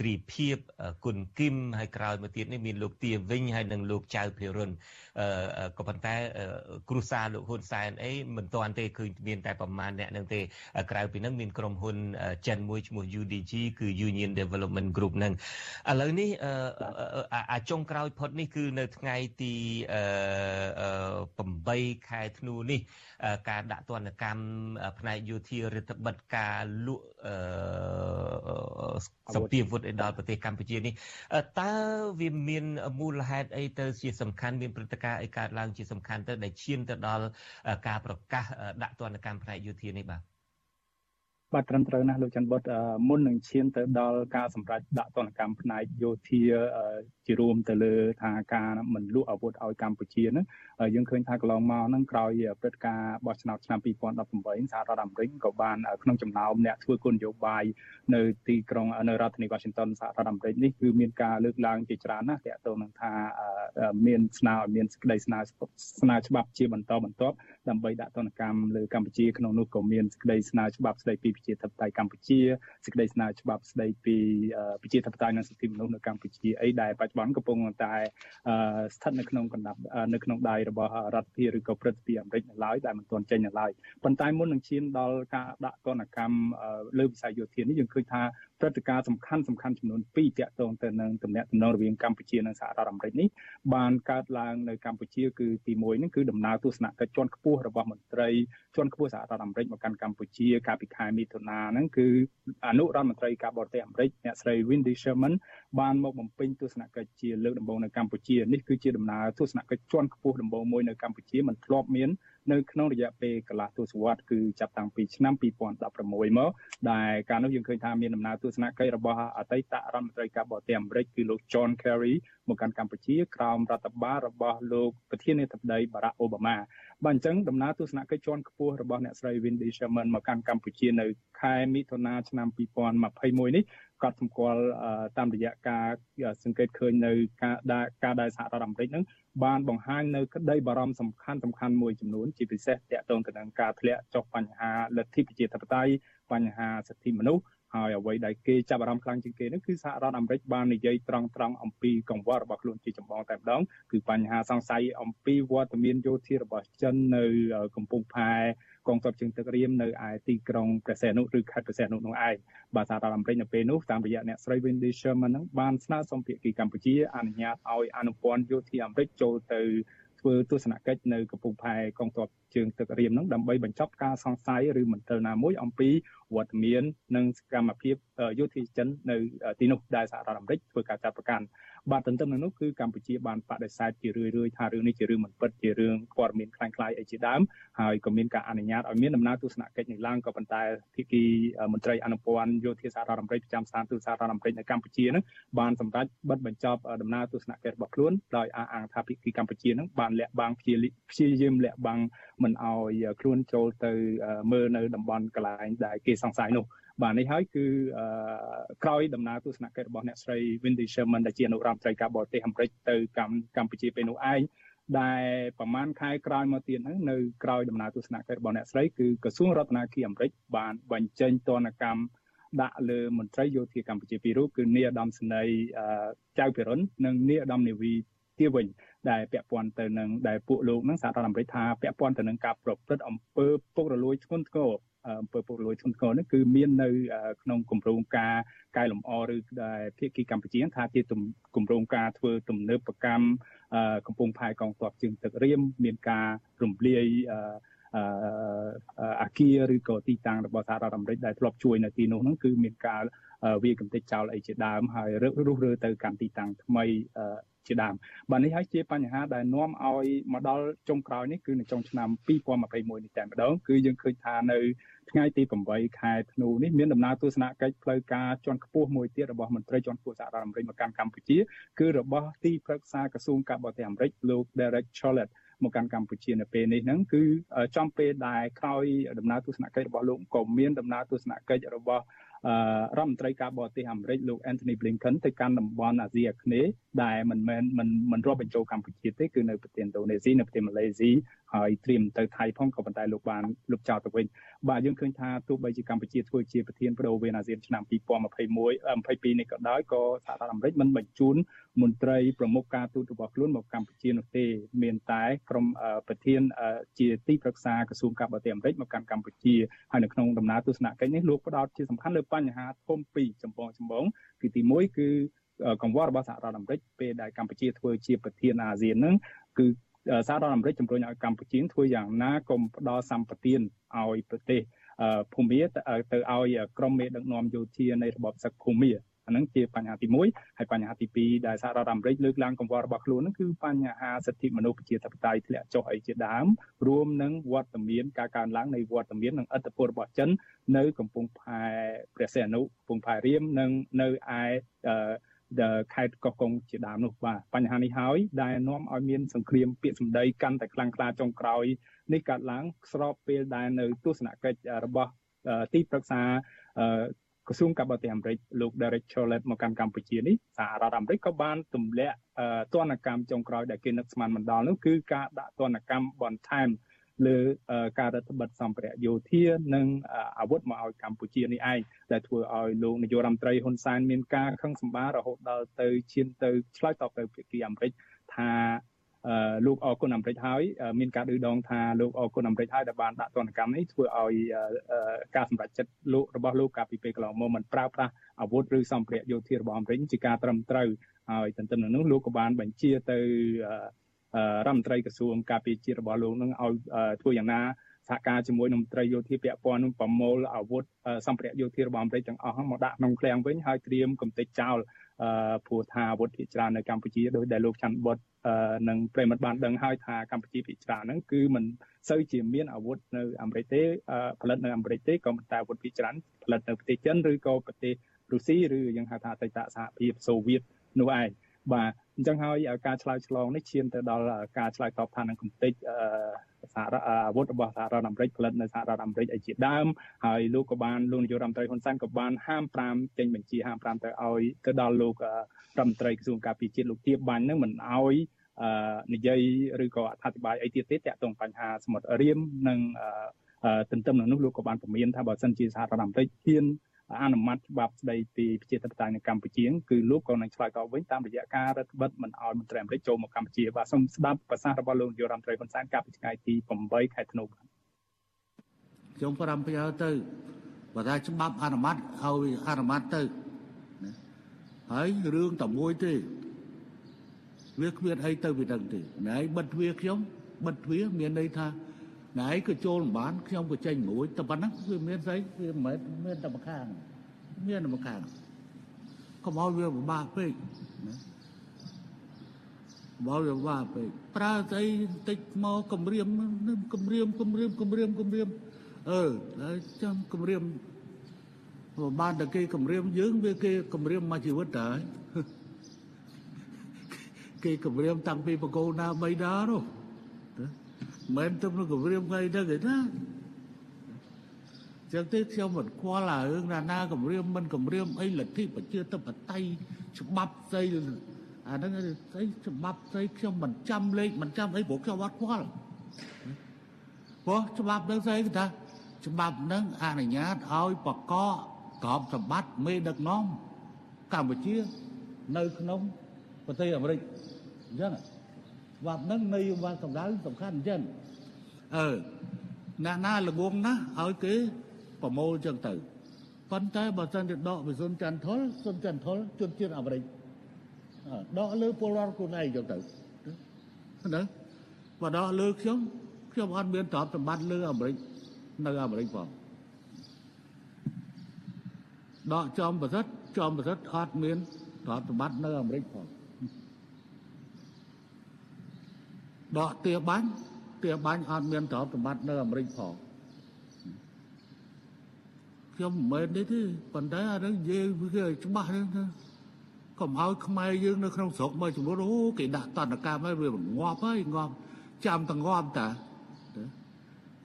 ទ្រីភិបគុណគឹមហើយក្រោយមកទៀតនេះមានលោកទាវិញហើយនិងលោកចៅភិរុនក៏ប៉ុន្តែគ្រួសារលោកហ៊ុនសែនអីមិនទាន់ទេគឺមានតែប្រមាណអ្នកនឹងទេក្រៅពីនឹងមានក្រុមហ៊ុនចិនមួយឈ្មោះ UDG គឺ Union Development Group នឹងឥឡូវនេះអាចុងក្រោយផុតនេះគឺនៅថ្ងៃទី8ខែធ្នូនេះ ការដាក់ទណ្ឌកម្មផ្នែកយោធារដ្ឋបិទការលក់សម្ភារវុធឲ្យដល់ប្រទេសកម្ពុជានេះតើវាមានមូលហេតុអីទៅជាសំខាន់មានព្រឹត្តិការណ៍អីកើតឡើងជាសំខាន់ទៅដែលឈានទៅដល់ការប្រកាសដាក់ទណ្ឌកម្មផ្នែកយោធានេះបាទ បាទត្រឹមត្រូវណាស់លោកច័ន្ទបុតមុននឹងឈានទៅដល់ការសម្រេចដាក់ទណ្ឌកម្មផ្នែកយោធាជារួមទៅលើថាការមិនលក់អាវុធឲ្យកម្ពុជាហ្នឹងយើងឃើញថាកន្លងមកហ្នឹងក្រោយព្រឹត្តិការណ៍បោះឆ្នោតឆ្នាំ2018សហរដ្ឋអាមេរិកក៏បានក្នុងចំណោមអ្នកធ្វើគោលនយោបាយនៅទីក្រុងនៅរដ្ឋធានី Washington សហរដ្ឋអាមេរិកនេះគឺមានការលើកឡើងជាច្រើនណាស់ទាក់ទងនឹងថាមានស្នើឲ្យមានសេចក្តីស្នើស្នើច្បាប់ជាបន្តបន្ទាប់ ដើម្បីដាក់ទណ្ឌកម្មលើកម្ពុជាក្នុងនោះក៏មានសេចក្តីស្នើច្បាប់ស្តីពីប្រជាធិបតេយ្យកម្ពុជាសេចក្តីស្នើច្បាប់ស្តីពីប្រជាធិបតេយ្យនិងសិទ្ធិមនុស្សនៅកម្ពុជាអីដែលបច្ចុប្បន្នកំពុងតែស្ថិតនៅក្នុងកណ្ដាប់នៅក្នុងដៃរបស់រដ្ឋាភិបាលឬក៏ព្រឹទ្ធពីអាមេរិកនៅឡើយដែលមិនទាន់ចេញនៅឡើយប៉ុន្តែមុននឹងឈានដល់ការដាក់ទណ្ឌកម្មលើវិស័យយោធានេះយើងឃើញថា ព្រឹត្តិការណ៍សំខាន់សំខាន់ចំនួន2ទាក់ទងទៅនឹងទំនាក់ទំនងរវាងកម្ពុជានិងសហរដ្ឋអាមេរិកនេះបានកើតឡើងនៅកម្ពុជាគឺទី1នេះគឺដំណើរទស្សនកិច្ចជាន់ខ្ពស់របស់មន្ត្រីជាន់ខ្ពស់សហរដ្ឋអាមេរិកមកកាន់កម្ពុជាកាលពីខែមិថុនាហ្នឹងគឺអនុរដ្ឋមន្ត្រីការបរទេសអាមេរិកអ្នកស្រី Wendy Sherman បានមកបំពេញទស្សនកិច្ចជាលើកដំបូងនៅកម្ពុជានេះគឺជាដំណើរទស្សនកិច្ចជាន់ខ្ពស់ដំបូងមួយនៅកម្ពុជាមិនធ្លាប់មាន នៅក្នុងរយៈពេលកន្លះទសវត្សរ៍គឺចាប់តាំងពីឆ្នាំ2016មកដែលកាលនោះយើងឃើញថាមានដំណើរទស្សនកិច្ចរបស់អតីតរដ្ឋមន្ត្រីការបរទេសអាមេរិកគឺលោក John Kerry មកកាន់កម្ពុជាក្រោមរដ្ឋបាលរបស់លោកប្រធានាធិបតី Barack Obama បាទអញ្ចឹងដំណើរទស្សនកិច្ចជាន់ខ្ពស់របស់អ្នកស្រី Wendy Sherman មកកាន់កម្ពុជានៅខែមិថុនាឆ្នាំ2021នេះ កត់សម្គាល់តាមរយៈការសង្កេតឃើញនៅការដែលការដែលសហរដ្ឋអាមេរិកនឹងបានបង្ហាញនៅក្តីបារម្ភសំខាន់សំខាន់មួយចំនួនជាពិសេសទាក់ទងទៅនឹងការធ្លាក់ចុះបញ្ហាលទ្ធិប្រជាធិបតេយ្យបញ្ហាសិទ្ធិមនុស្ស ហើយអ្វីដែលគេចាប់អារម្មណ៍ខ្លាំងជាងគេនោះគឺសហរដ្ឋអាមេរិកបាននិយាយត្រង់ត្រង់អំពីកង្វល់របស់ខ្លួនជាចម្បងតែម្ដងគឺបញ្ហាសង្ស័យអំពីវត្តមានយោធារបស់ចិននៅកំពង់ផែកងទ័ពជើងទឹករៀមនៅឯទីក្រុងព្រះសីហនុឬខេត្តព្រះសីហនុនោះឯងបាទសហរដ្ឋអាមេរិកនៅពេលនោះតាមរយៈអ្នកស្រី Wendy Sherman ហ្នឹងបានស្នើសុំភាគីកម្ពុជាអនុញ្ញាតឲ្យអនុព័ន្ធយោធាអាមេរិកចូលទៅ ធ្វើទស្សនកិច្ចនៅកំពង់ផែកងទ័ពជើងទឹករៀមហ្នឹងដើម្បីបញ្ចប់ការសង្ស័យឬមន្ទិលណាមួយអំពីវត្តមាននិងសកម្មភាពយោធាចិននៅទីនោះដែលសហរដ្ឋអាមេរិកធ្វើការចាត់ប្រកាន់ បាទទន្ទឹមនឹងនោះគឺកម្ពុជាបានបដិសេធជារឿយៗថារឿងនេះជារឿងមិនពិតជារឿងព័ត៌មានខ្លាំងខ្លាយអីជាដើមហើយក៏មានការអនុញ្ញាតឲ្យមានដំណើរទស្សនកិច្ចនេះឡើងក៏ប៉ុន្តែភាគីមន្ត្រីអនុព័ន្ធយោធាសហរដ្ឋអាមេរិកប្រចាំស្ថានទូតសហរដ្ឋអាមេរិកនៅកម្ពុជានឹងបានសម្រេចបិទបញ្ចប់ដំណើរទស្សនកិច្ចរបស់ខ្លួនដោយអះអាងថាភាគីកម្ពុជានឹងបានលាក់បាំងព្យាយាមលាក់បាំងមិនឲ្យខ្លួនចូលទៅមើលនៅតំបន់កន្លែងដែលគេសង្ស័យនោះ។ បាទនេះហើយគឺក្រោយដំណើរទស្សនកិច្ចរបស់អ្នកស្រី Wendy Sherman ដែលជាអនុរដ្ឋមន្ត្រីការបរទេសអាមេរិកទៅកម្ពុជាពេលនោះឯងដែលប្រហែលខែក្រោយមកទៀតហ្នឹងនៅក្រោយដំណើរទស្សនកិច្ចរបស់អ្នកស្រីគឺក្រសួងរដ្ឋាភិបាលអាមេរិកបានបញ្ចេញទណ្ឌកម្មដាក់លើមន្ត្រីយោធាកម្ពុជាពីររូបគឺនាយឧត្តមសេនីយ៍ចៅពិរុននិងនាយឧត្តមនាវីទាវិញដែលពាក់ព័ន្ធទៅនឹងដែលពួកលោកនឹងសហរដ្ឋអាមេរិកថាពាក់ព័ន្ធទៅនឹងការប្រព្រឹត្តអំពើពុករលួយធ្ងន់ធ្ងរ អំពើពុករលួយធ្ងន់ធ្ងរនេះគឺមាននៅក្នុងគម្រោងការកែលម្អឬដែលភាគីកម្ពុជាថាជាគម្រោងការធ្វើទំនើបកម្មកំពង់ផែកងទ័ពជើងទឹករៀមមានការរំលាយអាគារឬក៏ទីតាំងរបស់សហរដ្ឋអាមេរិកដែលធ្លាប់ជួយនៅទីនោះហ្នឹងគឺមានការវាកំទេចចោលអីជាដើមហើយរឹករុះរើទៅកាន់ទីតាំងថ្មី ជាដើមបាទនេះហើយជាបញ្ហាដែលនាំឲ្យមកដល់ចុងក្រោយនេះគឺនៅចុងឆ្នាំ2021នេះតែម្ដងគឺយើងឃើញថានៅថ្ងៃទី8ខែធ្នូនេះមានដំណើរទស្សនកិច្ចផ្លូវការជាន់ខ្ពស់មួយទៀតរបស់មន្ត្រីជាន់ខ្ពស់សហរដ្ឋអាមេរិកមកកាន់កម្ពុជាគឺរបស់ទីប្រឹក្សាក្រសួងការបរទេសអាមេរិកលោក Derek Chollet មកកាន់កម្ពុជានៅពេលនេះហ្នឹងគឺចំពេលដែលក្រោយដំណើរទស្សនកិច្ចរបស់លោកក៏មានដំណើរទស្សនកិច្ចរបស់ រដ្ឋមន្ត្រីការបរទេសអាមេរិកលោក Anthony Blinken ទៅកាន់តំបន់អាស៊ីអាគ្នេយ៍ដែលមិនមែនមិនមិនរាប់បញ្ចូលកម្ពុជាទេគឺនៅប្រទេសឥណ្ឌូនេស៊ីនៅប្រទេសម៉ាឡេស៊ី ហើយត្រៀមទៅថៃផងក៏ប៉ុន្តែលោកបានលុបចោលទៅវិញបាទយើងឃើញថាទោះបីជាកម្ពុជាធ្វើជាប្រធានបដូវវេនអាស៊ានឆ្នាំ2021 22នេះក៏ដោយក៏សហរដ្ឋអាមេរិកមិនបញ្ជូនមន្ត្រីប្រមុខការទូតរបស់ខ្លួនមកកម្ពុជានោះទេមានតែក្រុមប្រធានជាទីប្រឹក្សាក្រសួងការបរទេសអាមេរិកមកកាន់កម្ពុជាហើយនៅក្នុងដំណើរទស្សនកិច្ចនេះលោកផ្ដោតជាសំខាន់លើបញ្ហាធំពីរចម្បងចម្បងគឺទី1គឺកង្វល់របស់សហរដ្ឋអាមេរិកពេលដែលកម្ពុជាធ្វើជាប្រធានអាស៊ានហ្នឹងគឺ សហរដ្ឋអាមេរិកជំរុញឲ្យកម្ពុជាធ្វើយ៉ាងណាកុំផ្ដល់សម្បទានឲ្យប្រទេសភូមាទៅឲ្យក្រមមេដឹកនាំយោធានៃរបបសឹកភូមាអានឹងជាបញ្ហាទី1ហើយបញ្ហាទី2ដែលសហរដ្ឋអាមេរិកលើកឡើងកង្វល់របស់ខ្លួននឹងគឺបញ្ហាសិទ្ធិមនុស្សប្រជាធិបតេយ្យធ្លាក់ចុះអីជាដើមរួមនឹងវត្តមានការកើនឡើងនៃវត្តមាននិងអធិបតេយ្យរបស់ចិននៅកំពង់ផែព្រះសីហនុកំពង់ផែរៀមនិងនៅឯ ខេត្តកោះកុងជាដើមនោះបាទបញ្ហានេះហើយដែលនាំឲ្យមានសង្គ្រាមពាក្យសម្ដីកាន់តែខ្លាំងក្លាចុងក្រោយនេះកើតឡើងស្របពេលដែលនៅទស្សនកិច្ចរបស់ទីប្រឹក្សាក្រសួងការបរទេសអាមេរិកលោក Derek Chollet មកកាន់កម្ពុជានេះសហរដ្ឋអាមេរិកក៏បានទម្លាក់ទណ្ឌកម្មចុងក្រោយដែលគេនឹកស្មានមិនដល់នោះគឺការដាក់ទណ្ឌកម្មបន្ថែម លើការរដ្ឋបិទសម្ភារៈយោធា និងអាវុធមកឲ្យកម្ពុជានេះឯងដែលធ្វើឲ្យលោកនាយករដ្ឋមន្ត្រីហ៊ុនសែនមានការខឹងសម្បាររហូតដល់ទៅឈានទៅឆ្លើយតបទៅភាគីអាមេរិកថាលោកអគុណអាមេរិកហើយមានការឌឺដងថាលោកអគុណអាមេរិកហើយដែលបានដាក់ទណ្ឌកម្មនេះធ្វើឲ្យការសម្រេចចិត្តលោករបស់លោកកាលពីពេលកន្លងមកមិនប្រើប្រាស់អាវុធឬសម្ភារៈយោធារបស់អាមេរិកជាការត្រឹមត្រូវហើយទន្ទឹមនឹងនោះលោកក៏បានបញ្ជាទៅ រដ្ឋមន្ត្រីក្រសួងការពារជាតិរបស់លោកនឹងឲ្យធ្វើយ៉ាងណាសហការជាមួយនឹងមន្ត្រីយោធាពាក់ព័ន្ធនឹងប្រមូលអាវុធសម្ភារៈយោធារបស់អាមេរិកទាំងអស់មកដាក់ក្នុងឃ្លាំងវិញហើយត្រៀមកំទេចចោលព្រោះថាអាវុធភាគច្រើននៅកម្ពុជាដោយដែលលោកច័ន្ទបុតនិងប្រិមត្តបានដឹងហើយថាកម្ពុជាភាគច្រើនហ្នឹងគឺមិនសូវជាមានអាវុធនៅអាមេរិកទេផលិតនៅអាមេរិកទេក៏ប៉ុន្តែអាវុធភាគច្រើនផលិតនៅប្រទេសចិនឬក៏ប្រទេសរុស្ស៊ីឬយើងហៅថាអតីតសហភាពសូវៀតនោះឯងបាទ អញ្ចឹងហើយការឆ្លើយឆ្លងនេះឈានទៅដល់ការឆ្លើយតបថានឹងកំទេចសារអាវុធរបស់សហរដ្ឋអាមេរិកផលិតនៅសហរដ្ឋអាមេរិកឯជាដើមហើយលោកក៏បានលោកនាយករដ្ឋមន្ត្រីហ៊ុនសែនក៏បានហាម5ចេញបញ្ជាហាម5ទៅឲ្យទៅដល់លោករដ្ឋមន្ត្រីក្រសួងការពារជាតិលោកទៀបបាញ់នឹងមិនឲ្យនិយាយឬក៏អធិប្បាយអីទៀតទេតាក់ទងបញ្ហាសមុទ្ររៀមនិងទន្ទឹមនឹងនោះលោកក៏បានពមៀនថាបើសិនជាសហរដ្ឋអាមេរិកហ៊ាន អនុម័តច្បាប់ស្តីពីប្រជាធិបតេយ្យនៅកម្ពុជាគឺលោកក៏នឹងឆ្លើយតបវិញតាមរយៈការរដ្ឋបិទមិនឲ្យមន្ត្រីអាមេរិកចូលមកកម្ពុជាបាទសូមស្ដាប់ប្រសាសន៍របស់លោកនាយករដ្ឋមន្ត្រីហ៊ុនសែនកាលពីថ្ងៃទី8ខែធ្នូខ្ញុំប្រំប្រយោទៅបើថាច្បាប់អនុម័តឲ្យអនុម័តទៅហើយរឿងតែមួយទេវាគ្មានអីទៅពីដឹងទេណែបិទទ្វារខ្ញុំបិទទ្វារមានន័យថា ណែក៏ចូលមិនបានខ្ញុំក៏ចេញមួយតែប៉ុណ្ណឹងវាមានស្អីវាមិនមែនមានតែម្ខាងមានតែម្ខាងកុំឲ្យវាពិបាកពេកណាបើវាว่าពេកប្រើស្អីបន្តិចមកគម្រាមគម្រាមគម្រាមគម្រាមគម្រាមអឺហើយចាំគម្រាមបានតែគេគម្រាមយើងវាគេគម្រាមមកជីវិតតើគេគម្រាមតាំងពីបកូនណាបីដានោះ មិនទៅនឹងគម្រាមថ្ងៃទៅគេណាចឹងទេខ្ញុំមិនខ្វល់អារឿងណាណាគម្រាមមិនគម្រាមអីលទ្ធិប្រជាធិបតេយ្យច្បាប់ស្អីអាហ្នឹងស្អីច្បាប់ស្អីខ្ញុំមិនចាំលេខមិនចាំអីព្រោះខ្ញុំអត់ខ្វល់ព្រោះច្បាប់ហ្នឹងស្អីគេថាច្បាប់ហ្នឹងអនុញ្ញាតឲ្យបកកក្របសម្បត្តិមេដឹកនាំកម្ពុជានៅក្នុងប្រទេសអាមេរិកអញ្ចឹង ច្បាប់ហ្នឹងនយោបាយសម្ដៅសំខាន់អញ្ចឹងអឺអ្នកណាល្ងងណាស់ឲ្យគេប្រមូលអញ្ចឹងទៅប៉ុន្តែបើសិនជាដកវិសុនចន្ទថុលសុនចន្ទថុលជនជាតិអាមេរិកដកលើពលរដ្ឋខ្លួនឯងអញ្ចឹងទៅណាបើដកលើខ្ញុំខ្ញុំអត់មានទ្រព្យសម្បត្តិលើអាមេរិកនៅអាមេរិកផងដកចំប្រសិទ្ធចំប្រសិទ្ធអត់មានទ្រព្យសម្បត្តិនៅអាមេរិកផង ដកទាបាញ់ទាបាញ់អត់មានទ្រព្យសម្បត្តិនៅអាមេរិកផងខ្ញុំមិនមែននេះទេប៉ុន្តែអានឹងនិយាយវាច្បាស់ហ្នឹងថាកុំឲ្យខ្មែរយើងនៅក្នុងស្រុកមើលជំនួសអូគេដាក់តន្តកម្មហើយវាងាប់ហើយងាប់ចាំតងាប់តា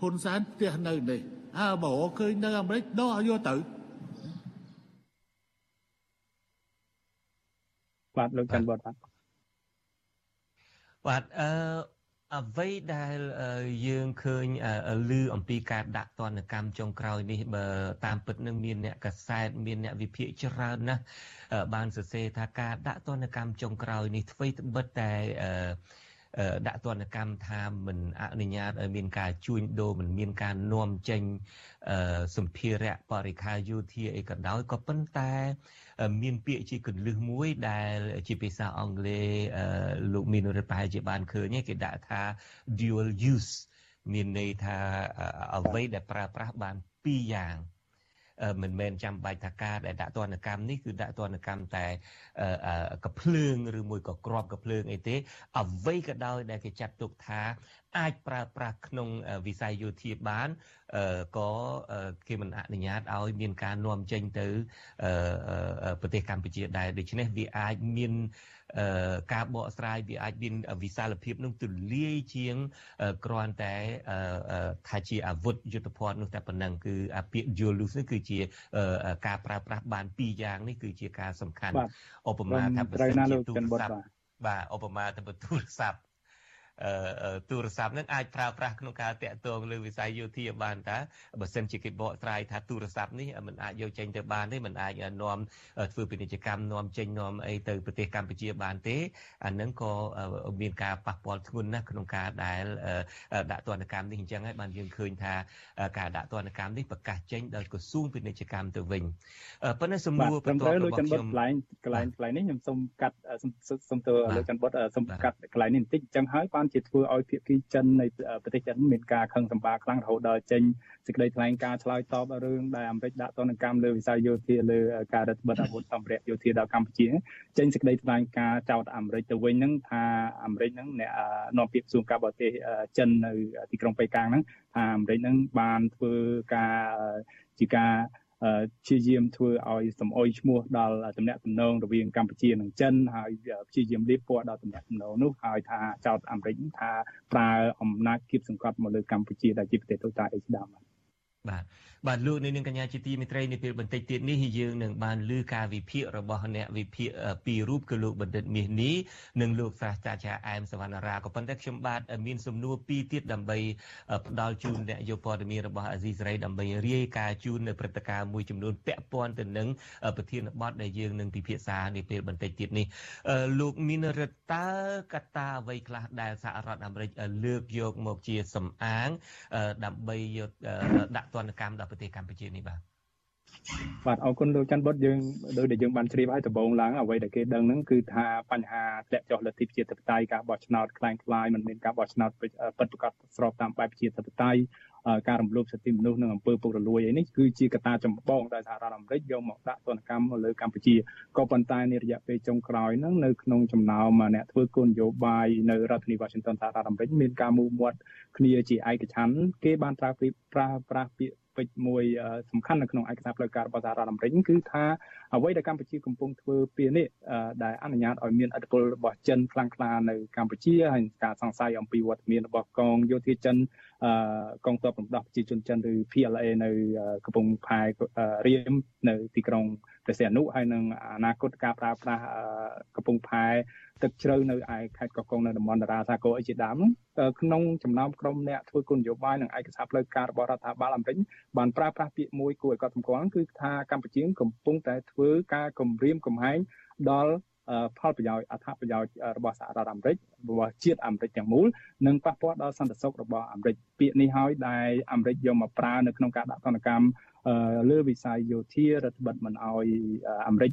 ហ៊ុនសែនផ្ទះនៅនេះអើបើឃើញនៅអាមេរិកដកយកទៅបាទលោកច័ន្ទបតបាទបាទអឺ អ្វីដែលយើងឃើញឮអំពីការដាក់ទណ្ឌកម្មចុងក្រោយនេះបើតាមពិតនឹងមានអ្នកកសែតមានអ្នកវិភាគច្រើនណាស់បានសរសេរថាការដាក់ទណ្ឌកម្មចុងក្រោយនេះធ្វើត្បិតតែ ដាក់ទណ្ឌកម្មថាមិនអនុញ្ញាតឲ្យមានការជួញដូរមិនមានការនាំចេញសម្ភារៈបរិខាយោធាអីក៏ដោយក៏ប៉ុន្តែមានពាក្យជាកលឹះមួយដែលជាភាសាអង់គ្លេសលោកមានរិទ្ធប្រហែលជាបានឃើញគេដាក់ថា dual use មានន័យថាអ្វីដែលប្រើប្រាស់បានពីរយ៉ាង មិនមែនចាំបាច់ថាការដែលដាក់ទណ្ឌកម្មនេះគឺដាក់ទណ្ឌកម្មតែកភ្លើងឬមួយក៏ក្របកភ្លើងអីទេអ្វីក៏ដោយដែលគេចាត់ទុកថា អាចប្រើប្រាស់ក្នុងវិស័យយោធាបានក៏គេមិនអនុញ្ញាតឲ្យមានការនាំចេញទៅប្រទេសកម្ពុជាដែរដូច្នេះវាអាចមានការបកស្រាយវាអាចមានវិសាលភាពនឹងទូលាយជាងគ្រាន់តែថាជាអាវុធយុទ្ធភ័ណ្ឌនោះតែប៉ុណ្ណឹងគឺអាពាក្យ dual use នេះគឺជាការប្រើប្រាស់បានពីរយ៉ាងនេះគឺជាការសំខាន់ឧបមាថាបើសិនជាទូរស័ព្ទបាទឧបមាថាបើទូរស័ព្ទ ទូរស័ព្ទនឹងអាចប្រើប្រាស់ក្នុងការតាក់ទងលើវិស័យយោធាបានតើបើសិនជាគេបកស្រាយថាទូរស័ព្ទនេះมันអាចយកចេញទៅបានទេมันអាចនាំធ្វើពាណិជ្ជកម្មនាំចេញនាំអីទៅប្រទេសកម្ពុជាបានទេអានឹងក៏មានការប៉ះពាល់ធ្ងន់ណាស់ក្នុងការដែលដាក់ទណ្ឌកម្មនេះអញ្ចឹងហើយបានយើងឃើញថាការដាក់ទណ្ឌកម្មនេះប្រកាសចេញដោយក្រសួងពាណិជ្ជកម្មទៅវិញប៉ុន្តែសំណួរបន្ទាប់របស់ខ្ញុំកន្លែងកន្លែងកន្លែងនេះខ្ញុំសូមកាត់សូមទៅលោកច័ន្ទបុតសូមកាត់កន្លែងនេះបន្តិចអញ្ចឹងហើយបាន ជាធ្វើឲ្យភាគីចិននៃប្រទេសចិនមានការខឹងសម្បាខ្លាំងរហូតដល់ចេញសេចក្តីថ្លែងការណ៍ឆ្លើយតបរឿងដែលអាមេរិកដាក់ទណ្ឌកម្មលើវិស័យយោធាលើការរដ្ឋបិទអាវុធសម្ភារៈយោធាដល់កម្ពុជាចេញសេចក្តីថ្លែងការណ៍ចោទអាមេរិកទៅវិញហ្នឹងថាអាមេរិកហ្នឹងអ្នកនាំពាក្យក្រសួងការបរទេសចិននៅទីក្រុងប៉េកាំងហ្នឹងថាអាមេរិកហ្នឹងបានធ្វើការជាការ ព្យាយាមធ្វើឲ្យសំអុយឈ្មោះដល់តំណែងតំណងរវាងកម្ពុជានិងចិនហើយព្យាយាមលៀបពណ៌ដល់តំណែងតំណងនោះហើយថាចោតអាមេរិកថាប្រើអំណាចគៀបសង្កត់មកលើកម្ពុជាដែលជាប្រទេសតូចតាចអីជាដើម បាទបាទលោកនាងកញ្ញាជាទីមេត្រីនាពេលបន្តិចទៀតនេះយើងនឹងបានលើការវិភាគរបស់អ្នកវិភាគពីររូបគឺលោកបណ្ឌិតមាសនេះនិងលោកសាស្ត្រាចារ្យអែមសវណ្ណារាក៏ប៉ុន្តែខ្ញុំបាទមានសំណួរពីរទៀតដើម្បីផ្ដល់ជូនអ្នកយកព័ត៌មានរបស់អាស៊ីសេរីដើម្បីរាយការណ៍ជូននៅព្រឹត្តិការណ៍មួយចំនួនពាក់ព័ន្ធទៅនឹងប្រធានបទដែលយើងនឹងពិភាក្សានាពេលបន្តិចទៀតនេះលោកមានរិទ្ធតើកត្តាអ្វីខ្លះដែលសហរដ្ឋអាមេរិកលើកយកមកជាសំអាងដើម្បីយកដាក់ទណ្ឌកម្មដល់ប្រទេសកម្ពុជានេះបាទបាទអរគុណលោកច័ន្ទបុតយើងដោយដែលយើងបានជ្រាបហើយដំបូងឡើងអ្វីដែលគេដឹងហ្នឹងគឺថាបញ្ហាធ្លាក់ចុះលទ្ធិប្រជាធិបតេយ្យការបោះឆ្នោតคล้ายคล้ายមិនមានការបោះឆ្នោតពិតប្រាកដស្របតាមបែបប្រជាធិបតេយ្យ ការរំលោភសិទ្ធិមនុស្សនិងអំពើពុករលួយអីនេះគឺជាកត្តាចម្បងដែលសហរដ្ឋអាមេរិកយកមកដាក់ទណ្ឌកម្មលើកម្ពុជាក៏ប៉ុន្តែនារយៈពេលចុងក្រោយហ្នឹងនៅក្នុងចំណោមអ្នកធ្វើគោលនយោបាយនៅរដ្ឋធានី Washington សហរដ្ឋអាមេរិកមានការមូលមាត់គ្នាជាឯកច្ឆន្ទគេបានប្រើប្រាស់ប្រាស់ពាក្យពេចន៍មួយសំខាន់នៅក្នុងឯកសារផ្លូវការរបស់សហរដ្ឋអាមេរិកគឺថា អ្វីដែលកម្ពុជាកំពុងធ្វើពេលនេះដែលអនុញ្ញាតឲ្យមានឥទ្ធិពលរបស់ចិនខ្លាំងក្លានៅកម្ពុជាហើយការសង្ស័យអំពីវត្តមានរបស់កងយោធាចិនកងទ័ពរំដោះប្រជាជនចិនឬ PLA នៅកំពង់ផែរៀមនៅទីក្រុងព្រះសីហនុហើយនឹងអនាគតការប្រើប្រាស់កំពង់ផែទឹកជ្រៅនៅឯខេត្តកោះកុងនៅតំបន់តារាសាគរអីជាដើមក្នុងចំណោមក្រុមអ្នកធ្វើគោលនយោបាយនិងឯកសារផ្លូវការរបស់រដ្ឋាភិបាលអាមេរិកបានប្រើប្រាស់ពាក្យមួយគួរឲ្យកត់សម្គាល់គឺថាកម្ពុជាកំពុងតែធ្វើការគំរាមកំហែងដល់ផលប្រយោជន៍អត្ថប្រយោជន៍របស់សហរដ្ឋអាមេរិករបស់ជាតិអាមេរិកទាំងមូលនិងប៉ះពាល់ដល់សន្តិសុខរបស់អាមេរិកពាក្យនេះហើយដែលអាមេរិកយកមកប្រើនៅក្នុងការដាក់ទណ្ឌកម្ម លើវិស័យយោធារដ្ឋបិទមិនអោយអាមេរិក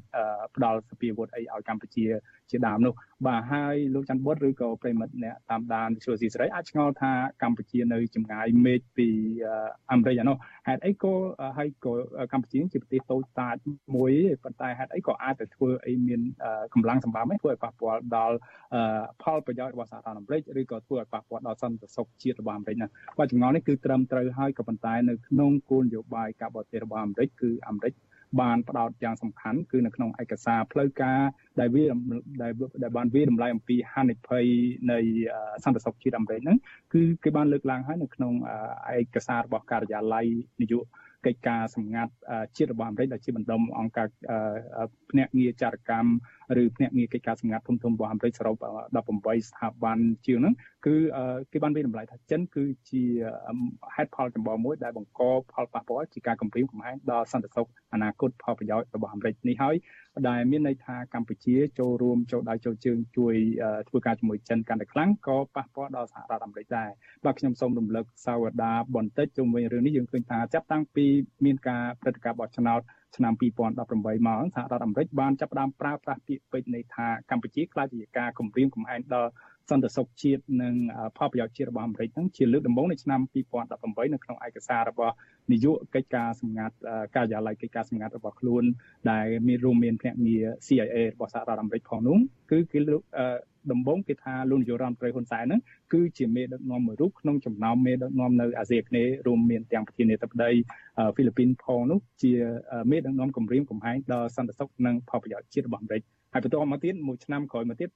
ផ្ដល់សពាវុធអីឲ្យកម្ពុជា ជាដើមនោះ បាទហើយលោកច័ន្ទបុតឬក៏ប្រិមិត្តអ្នកតាមដានវិទ្យុស៊ីសេរីអាចឆ្ងល់ថាកម្ពុជានៅចម្ងាយមេឃពីអាមេរិកអានោះហេតុអីក៏ហើយក៏កម្ពុជាជាប្រទេសតូចតាចមួយប៉ុន្តែហេតុអីក៏អាចទៅធ្វើអីមានកម្លាំងសម្បំឯងធ្វើឲ្យប៉ះពាល់ដល់ផលប្រយោជន៍របស់សហរដ្ឋអាមេរិកឬក៏ធ្វើឲ្យប៉ះពាល់ដល់សន្តិសុខជាតិរបស់អាមេរិកណាបាទចម្ងល់នេះគឺត្រឹមត្រូវហើយក៏ប៉ុន្តែនៅក្នុងគោលនយោបាយការបរទេសរបស់អាមេរិកគឺអាមេរិកបានផ្ដោតយ៉ាងសំខាន់គឺនៅក្នុងឯកសារផ្លូវការដែលវាដែលដែលបានវាតម្លៃអំពីហានិភ័យនៃសន្តិសុខជាតិអាមេរិកហ្នឹងគឺគេបានលើកឡើងហើយនៅក្នុងឯកសាររបស់ការិយាល័យនាយកកិច្ចការសម្ងាត់ជាតិរបស់អាមេរិកដែលជាបណ្ដុំអង្គការភ្នាក់ងារចារកម្ម ឬភ្នាក់ងារកិច្ចការសម្ងាត់ធំធំរបស់អាមេរិកសរុប18ស្ថាប័នជាងហ្នឹងគឺគេបានវិតម្លៃថាចិនគឺជាហេតុផលចម្បងមួយដែលបង្កផលប៉ះពាល់ជាការគំរាមកំហែងដល់សន្តិសុខអនាគតផលប្រយោជន៍របស់អាមេរិកនេះហើយដែលមានន័យថាកម្ពុជាចូលរួមចូលដៃចូលជើងជួយធ្វើការជាមួយចិនកាន់តែខ្លាំងក៏ប៉ះពាល់ដល់សហរដ្ឋអាមេរិកដែរបាទខ្ញុំសូមរំលឹកសាវតាបន្តិចជុំវិញរឿងនេះយើងឃើញថាចាប់តាំងពីមានការព្រឹត្តិការណ៍បោះឆ្នោត ឆ្នាំ2018មកសហរដ្ឋអាមេរិកបានចាប់ផ្ដើមប្រើប្រាស់ពាក្យពេចន៍នៃថាកម្ពុជាខ្លាចជាការគំរាមកំហែងដល់សន្តិសុខជាតិនិងផលប្រយោជន៍ជាតិរបស់អាមេរិកហ្នឹងជាលើកដំបូងនៅឆ្នាំ2018នៅក្នុងឯកសាររបស់នាយកកិច្ចការសម្ងាត់ការិយាល័យកិច្ចការសម្ងាត់របស់ខ្លួនដែលមានរួមមានភ្នាក់ងារ CIA របស់សហរដ្ឋអាមេរិកផងនោះគឺគេលើក ដំបូងគេថាលោកនាយករដ្ឋមន្ត្រីហ៊ុនសែនហ្នឹងគឺជាមេដឹកនាំមួយរូបក្នុងចំណោមមេដឹកនាំនៅអាស៊ីអាគ្នេយ៍រួមមានទាំងប្រធានាធិបតីហ្វីលីពីនផងនោះជាមេដឹកនាំគម្រាមកំហែងដល់សន្តិសុខនិងផលប្រយោជន៍ជាតិរបស់អាមេរិក ហើយបន្តមកទៀតមួយឆ្នាំក្រោយមកទៀត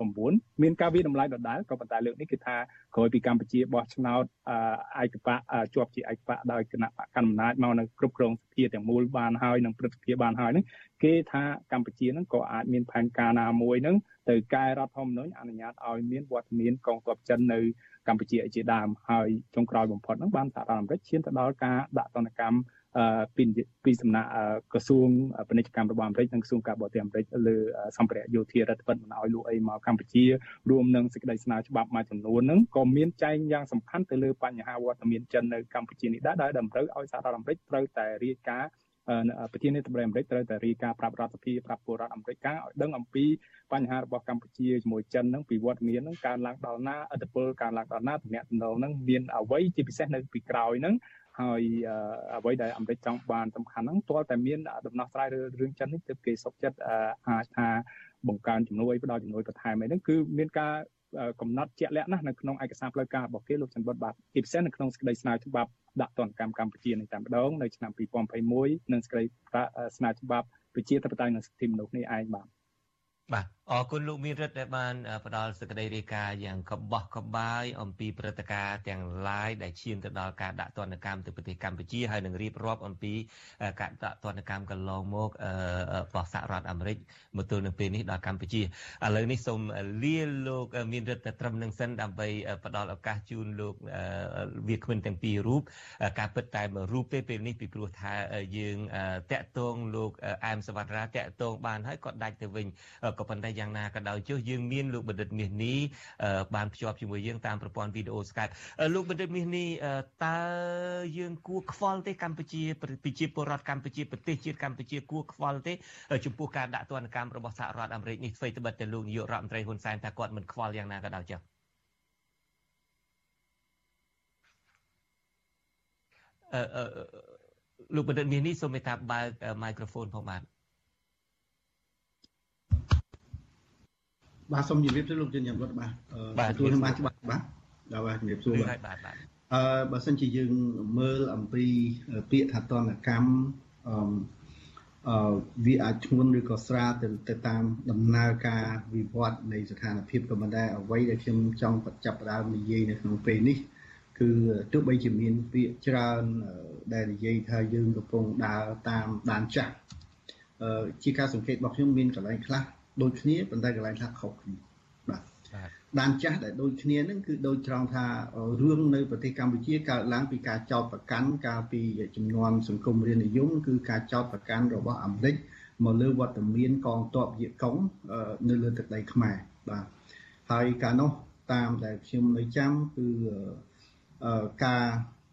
2019មានការវិតម្លៃដដែលក៏ប៉ុន្តែលើកនេះគឺថាក្រោយពីកម្ពុជាបោះឆ្នោតឯកបៈជាប់ជាឯកបៈដោយគណៈបកកណ្ដាលអំណាចមកនៅគ្រប់គ្រងសភាទាំងមូលបានហើយនិងព្រឹទ្ធសភាបានហើយហ្នឹងគេថាកម្ពុជាហ្នឹងក៏អាចមានផែនការណាមួយហ្នឹងទៅកែរដ្ឋធម្មនុញ្ញអនុញ្ញាតឲ្យមានវត្តមានកងទ័ពចិននៅកម្ពុជាជាដើមហើយចុងក្រោយបំផុតហ្នឹងបានសហរដ្ឋអាមេរិកឈានទៅដល់ការដាក់ទណ្ឌកម្ម ពីពីសំណាក់ក្រសួងពាណិជ្ជកម្មរបស់អាមេរិកនិងក្រសួងការបរទេសអាមេរិកលើសម្ភារៈយោធារដ្ឋបិទមិនឲ្យលក់អីមកកម្ពុជារួមនឹងសេចក្តីស្នើច្បាប់មួយចំនួនហ្នឹងក៏មានចែងយ៉ាងសំខាន់ទៅលើបញ្ហាវត្តមានចិននៅកម្ពុជានេះដែរដែលតម្រូវឲ្យសហរដ្ឋអាមេរិកត្រូវតែរាយការណ៍ប្រធានាធិបតីអាមេរិកត្រូវតែរាយការណ៍ប្រាប់រដ្ឋសភាប្រាប់ពលរដ្ឋអាមេរិកការឲ្យដឹងអំពីបញ្ហារបស់កម្ពុជាជាមួយចិនហ្នឹងពីវត្តមានហ្នឹងកើនឡើងដល់ណាអធិពលកើនឡើងដល់ណាតំណែងហ្នឹងមានអ្វីជាពិសេសនៅពីក្រោយហ្នឹង ហើយអ្វីដែលអាមេរិកចង់បានសំខាន់ហ្នឹងទាល់តែមានដំណោះស្រាយរឿងចិននេះទើបគេសុខចិត្តអាចថាបង្កើនជំនួយផ្ដល់ជំនួយបន្ថែមអីហ្នឹងគឺមានការកំណត់ជាក់លាក់ណាស់នៅក្នុងឯកសារផ្លូវការរបស់គេលោកច័ន្ទបុតបាទជាពិសេសនៅក្នុងសេចក្តីស្នើច្បាប់ដាក់ទណ្ឌកម្មកម្ពុជានេះតែម្ដងនៅឆ្នាំ2021និងសេចក្តីស្នើច្បាប់ប្រជាធិបតេយ្យនិងសិទ្ធិមនុស្សនេះឯងបាទ បាទអរគុណលោកមានរិទ្ធដែលបានផ្ដល់សេចក្តីរាយការណ៍យ៉ាងកបោះកបាយអំពីព្រឹត្តិការណ៍ទាំងឡាយដែលឈានទៅដល់ការដាក់ទណ្ឌកម្មទៅប្រទេសកម្ពុជាហើយនឹងរៀបរាប់អំពីការដាក់ទណ្ឌកម្មកន្លងមករបស់សហរដ្ឋអាមេរិកមកទល់នឹងពេលនេះដល់កម្ពុជាឥឡូវនេះសូមលាលោកមានរិទ្ធតែត្រឹមនឹងសិនដើម្បីផ្ដល់ឱកាសជូនលោកវាគ្មិនទាំងពីររូបការពិតតែមួយរូបទេពេលនេះពីព្រោះថាយើងតាក់ទងលោកអែមសវណ្ណរាតាក់ទងបានហើយក៏ដាច់ទៅវិញក៏ប៉ុន្តែយ៉ាងណាក៏ដោយចុះយើងមានលោកបណ្ឌិតមាសនេះបានភ្ជាប់ជាមួយយើងតាមប្រព័ន្ធវីដេអូ Skype លោកបណ្ឌិតមាសនេះតើយើងគួរខ្វល់ទេកម្ពុជាប្រជាពលរដ្ឋកម្ពុជាប្រទេសជាតិកម្ពុជាគួរខ្វល់ទេចំពោះការដាក់ទណ្ឌកម្មរបស់សហរដ្ឋអាមេរិកនេះស្វ័យត្បិតតែលោកនាយករដ្ឋមន្ត្រីហ៊ុនសែនថាគាត់មិនខ្វល់យ៉ាងណាក៏ដោយចុះលោកបណ្ឌិតមាសនេះសូមមេត្តាបើកមីក្រូហ្វូនផងបាទ បាទសូមជម្រាបសួរលោកជិនយ៉ាងវត្តបាទទទួលនឹងបានច្បាស់បាទដល់បាទជម្រាបសួរបាទបាទអឺបើសិនជាយើងមើលអំពីពាក្យថាតនកម្មអឺអឺវាអាចឈ្ងន់ឬក៏ស្រាលទៅទៅតាមដំណើរការវិវត្តនៃស្ថានភាពក៏មិនដែរអ្វីដែលខ្ញុំចង់ចាប់ផ្ដើមនិយាយនៅក្នុងពេលនេះគឺទោះបីជាមានពាក្យច្រើនដែលនិយាយថាយើងកំពុងដើរតាមដានចាស់ជាការសង្កេតរបស់ខ្ញុំមានកន្លែងខ្លះ ដូចគ្នាប៉ុន្តែកន្លែងខ្លះខុសគ្នាបាទដានចាស់ដែលដូចគ្នានឹងគឺដូចត្រង់ថារឿងនៅប្រទេសកម្ពុជាកើតឡើងពីការចោទប្រកាន់កាលពីចំនួនសង្គមរាជនិយមគឺការចោទប្រកាន់របស់អាមេរិកមកលើវត្តមានកងទ័ពយេកុងនៅលើទឹកដីខ្មែរបាទហើយកាលនោះតាមដែលខ្ញុំនៅចាំគឺការ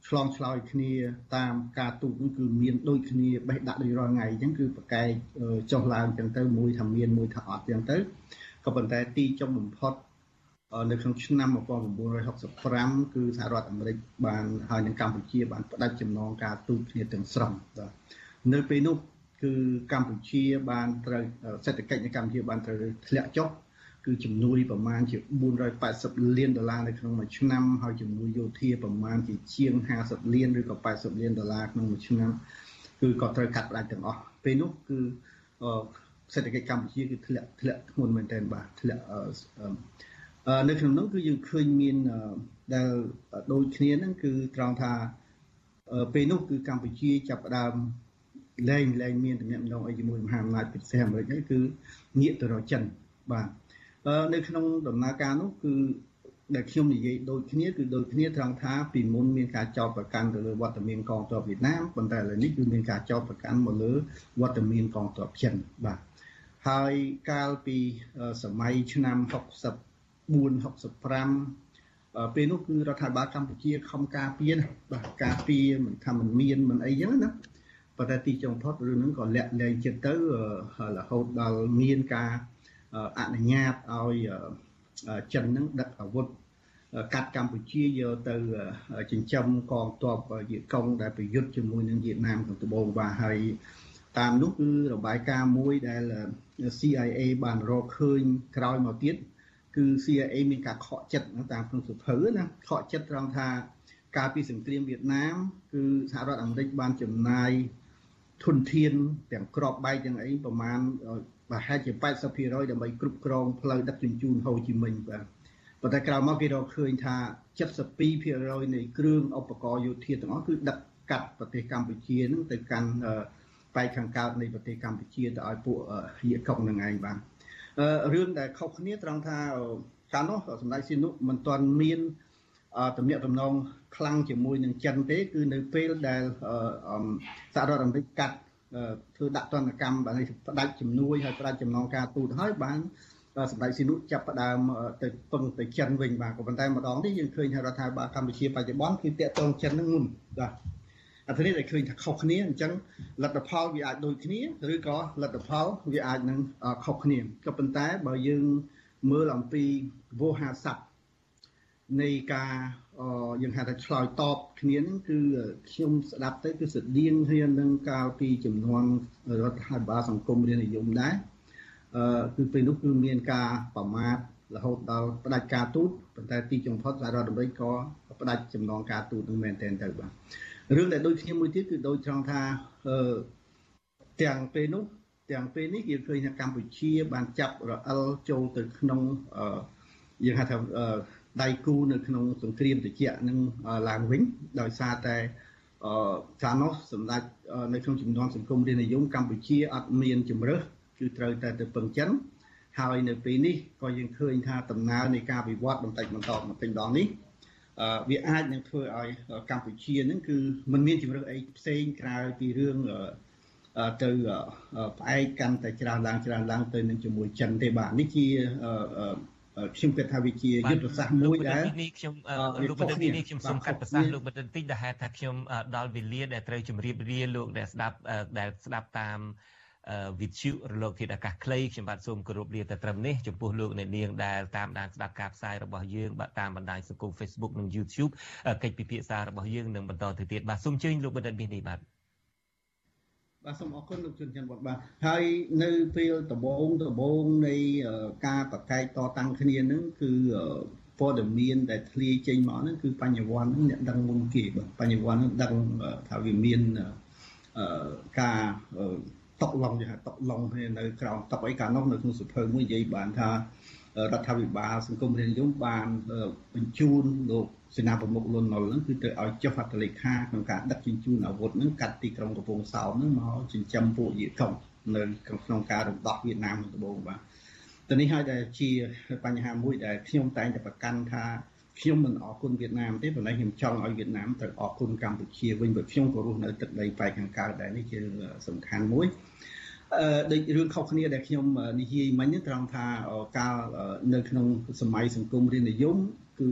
ឆ្លងឆ្លើយគ្នាតាមការទូតនោះគឺមានដូចគ្នាបេះដាក់ដូចរាល់ថ្ងៃអញ្ចឹងគឺប្រកែកចុះឡើងអញ្ចឹងទៅមួយថាមានមួយថាអត់អញ្ចឹងទៅក៏ប៉ុន្តែទីចុងបំផុតនៅក្នុងឆ្នាំ1965គឺសហរដ្ឋអាមេរិកបានហើយនឹងកម្ពុជាបានផ្ដាច់ចំណងការទូតគ្នាទាំងស្រុងបាទនៅពេលនោះគឺកម្ពុជាបានត្រូវសេដ្ឋកិច្ចនៃកម្ពុជាបានត្រូវធ្លាក់ចុះ គឺជំនួយប្រមាណជា480លានដុល្លារនៅក្នុងមួយឆ្នាំហើយជំនួយយោធាប្រមាណជាជាង50លានឬក៏80លានដុល្លារក្នុងមួយឆ្នាំគឺក៏ត្រូវកាត់ផ្ដាច់ទាំងអស់ពេលនោះគឺសេដ្ឋកិច្ចកម្ពុជាគឺធ្លាក់ធ្លាក់ធ្ងន់មែនទែនបាទធ្លាក់នៅក្នុងនោះគឺយើងឃើញមានដែលដូចគ្នាហ្នឹងគឺត្រង់ថាពេលនោះគឺកម្ពុជាចាប់ផ្ដើមលែងលែងមានទំនាក់ទំនងអីជាមួយមហាអំណាចពិសេសអាមេរិកហ្នឹងគឺងាកទៅរកចិនបាទ នៅក្នុងដំណើរការនោះគឺដែលខ្ញុំនិយាយដូចគ្នាគឺដូចគ្នាត្រង់ថាពីមុនមានការចោទប្រកាន់ទៅលើវត្តមានកងទ័ពវៀតណាមប៉ុន្តែឥឡូវនេះគឺមានការចោទប្រកាន់មកលើវត្តមានកងទ័ពចិនបាទហើយកាលពីសម័យឆ្នាំ64 65ពេលនោះគឺរដ្ឋាភិបាលកម្ពុជាខំការពារណាបាទការពារមិនថាមិនមានមិនអីចឹងណាប៉ុន្តែទីចុងផុតរឿងហ្នឹងក៏លាក់លែងចិត្តទៅរហូតដល់មានការ អនុញ្ញាតឲ្យចិននឹងដឹកអាវុធកាត់កម្ពុជាយកទៅចិញ្ចឹមកងទ័ពយេកុងដែលប្រយុទ្ធជាមួយនឹងវៀតណាមក្នុងត្បូងបាទហើយតាមនោះគឺរបាយការណ៍មួយដែល CIA បានរកឃើញក្រោយមកទៀតគឺ CIA មានការខកចិត្តតាមក្នុងសុភៅណាខកចិត្តត្រង់ថាកាលពីសង្គ្រាមវៀតណាម គឺសហរដ្ឋអាមេរិកបានចំណាយធនធានទាំងក្របបែកទាំងអីប្រមាណ ប្រហែលជា80%ដើម្បីគ្រប់គ្រងផ្លូវដឹកជញ្ជូនហូជីមិញបាទប៉ុន្តែក្រោយមកគេរកឃើញថា72%នៃគ្រឿងឧបករណ៍យោធាទាំងអស់គឺដឹកកាត់ប្រទេសកម្ពុជានឹងទៅកាន់បែកខាងកើតនៃប្រទេសកម្ពុជាទៅឲ្យពួកយាកុកនឹងឯងបាទរឿងដែលខុសគ្នាត្រង់ថាកាលនោះសម្ដេចស៊ីនុមិនទាន់មានតំណាក់តំណងខ្លាំងជាមួយនឹងចិនទេ គឺនៅពេលដែលសហរដ្ឋអាមេរិកកាត់ ធ្វើដាក់ទណ្ឌកម្មបានផ្ដាច់ជំនួយហើយផ្ដាច់ចំណងការទូតហើយបានសម្ដេចស៊ីនុចាប់ផ្ដើមទៅពឹងទៅចិនវិញបាទក៏ប៉ុន្តែម្ដងនេះយើងឃើញថារដ្ឋាភិបាលកម្ពុជាបច្ចុប្បន្នគឺតាក់ទងចិននឹងមុនបាទអត្ថន័យដែលឃើញថាខុសគ្នាអញ្ចឹងលទ្ធផលវាអាចដូចគ្នាឬក៏លទ្ធផលវាអាចនឹងខុសគ្នាក៏ប៉ុន្តែបើយើងមើលអំពីវោហាស័ព្ទ នៃការយើងហៅថាឆ្លើយតបគ្នានឹងគឺខ្ញុំស្ដាប់ទៅគឺស្តៀងគ្នានឹងកាលពីចំនួនរដ្ឋាភិបាលសង្គមរាជនិយមដែរអឺគឺពេលនោះគឺមានការប្រមាថរហូតដល់ផ្ដាច់ការទូតប៉ុន្តែទីចុងផុតសហរដ្ឋអាមេរិកក៏ផ្ដាច់ចំណងការទូតនឹងមែនទែនទៅបាទរឿងដែលដូចគ្នាមួយទៀតគឺដូចត្រង់ថាអឺទាំងពេលនោះទាំងពេលនេះយើងឃើញថាកម្ពុជាបានចាប់រអិលចូលទៅក្នុងអឺយើងហៅថា ដៃគូនៅក្នុងសង្គ្រាមត្រជាក់នឹងឡើងវិញដោយសារតែអឺកាលនោះសម្ដេចនៅក្នុងចំនួនសង្គមរាជនិយមកម្ពុជាអត់មានជំរើសគឺត្រូវតែទៅពឹងចិនហើយនៅពេលនេះក៏យើងឃើញថាដំណើរនៃការវិវត្តបន្តិចបន្តបន្តិចម្ដងនេះអឺវាអាចនឹងធ្វើឲ្យកម្ពុជានឹងគឺมันមានជំរើសអីផ្សេងក្រៅពីរឿងទៅផ្អែកកាន់តែច្រើនឡើងច្រើនឡើងទៅនឹងជាមួយចិនទេបាទនេះជា ខ្ញុំគិតថាវាជាយុទ្ធសាស្ត្រមួយដែលនេះខ្ញុំលោកបណ្ឌិតនេះខ្ញុំសូមកាត់ប្រសាសន៍លោកបណ្ឌិតតិចដែលហេតុថាខ្ញុំដល់វេលាដែលត្រូវជម្រាបលាលោកដែលស្ដាប់ដែលស្ដាប់តាមវិទ្យុរលកធាតុអាកាសខ្លីខ្ញុំបាទសូមគោរពលាតែត្រឹមនេះចំពោះលោកអ្នកនាងដែលតាមដានស្ដាប់ការផ្សាយរបស់យើងបាទតាមបណ្ដាញសង្គម Facebook និង YouTube កិច្ចពិភាក្សារបស់យើងនឹងបន្តទៅទៀតបាទសូមអញ្ជើញលោកបណ្ឌិតមាសនេះបាទ បាទសូមអរគុណលោកជួនច័ន្ទវត្តបាទហើយនៅពេលដំបូងដំបូងនៃការបកកែកតតាំងគ្នានឹងគឺព័ត៌មានដែលធ្លាយចេញមកហ្នឹងគឺបញ្ញវន្តហ្នឹងអ្នកដឹងមុនគេបាទបញ្ញវន្តហ្នឹងដឹងថាវាមានការតកឡងគេហៅតកឡងនៅក្រោមតកអីកាលនោះនៅក្នុងសភៅមួយនិយាយបានថា រដ្ឋាភិបាលសង្គមរាជនិយមបានបញ្ជូនលោកសេនាប្រមុខលន់នល់ហ្នឹងគឺទៅឲ្យចុះហត្ថលេខាក្នុងការដឹកជញ្ជូនអាវុធហ្នឹងកាត់ទីក្រុងកំពង់សោមហ្នឹងមកចិញ្ចឹមពួកយាកុងនៅក្នុងការរំដោះវៀតណាមដំបូងបាទទៅនេះហើយដែលជាបញ្ហាមួយដែលខ្ញុំតែងតែប្រកាន់ថាខ្ញុំមិនអរគុណវៀតណាមទេប៉ុន្តែខ្ញុំចង់ឲ្យវៀតណាមទៅអរគុណកម្ពុជាវិញព្រោះខ្ញុំក៏រស់នៅទឹកដីប៉ែកខាងកើតដែរនេះជាសំខាន់មួយអឺ ដូចរឿងខុសគ្នាដែលខ្ញុំនិយាយមិញត្រង់ថាកាលនៅក្នុងសម័យសង្គមរាជនិយមគឺ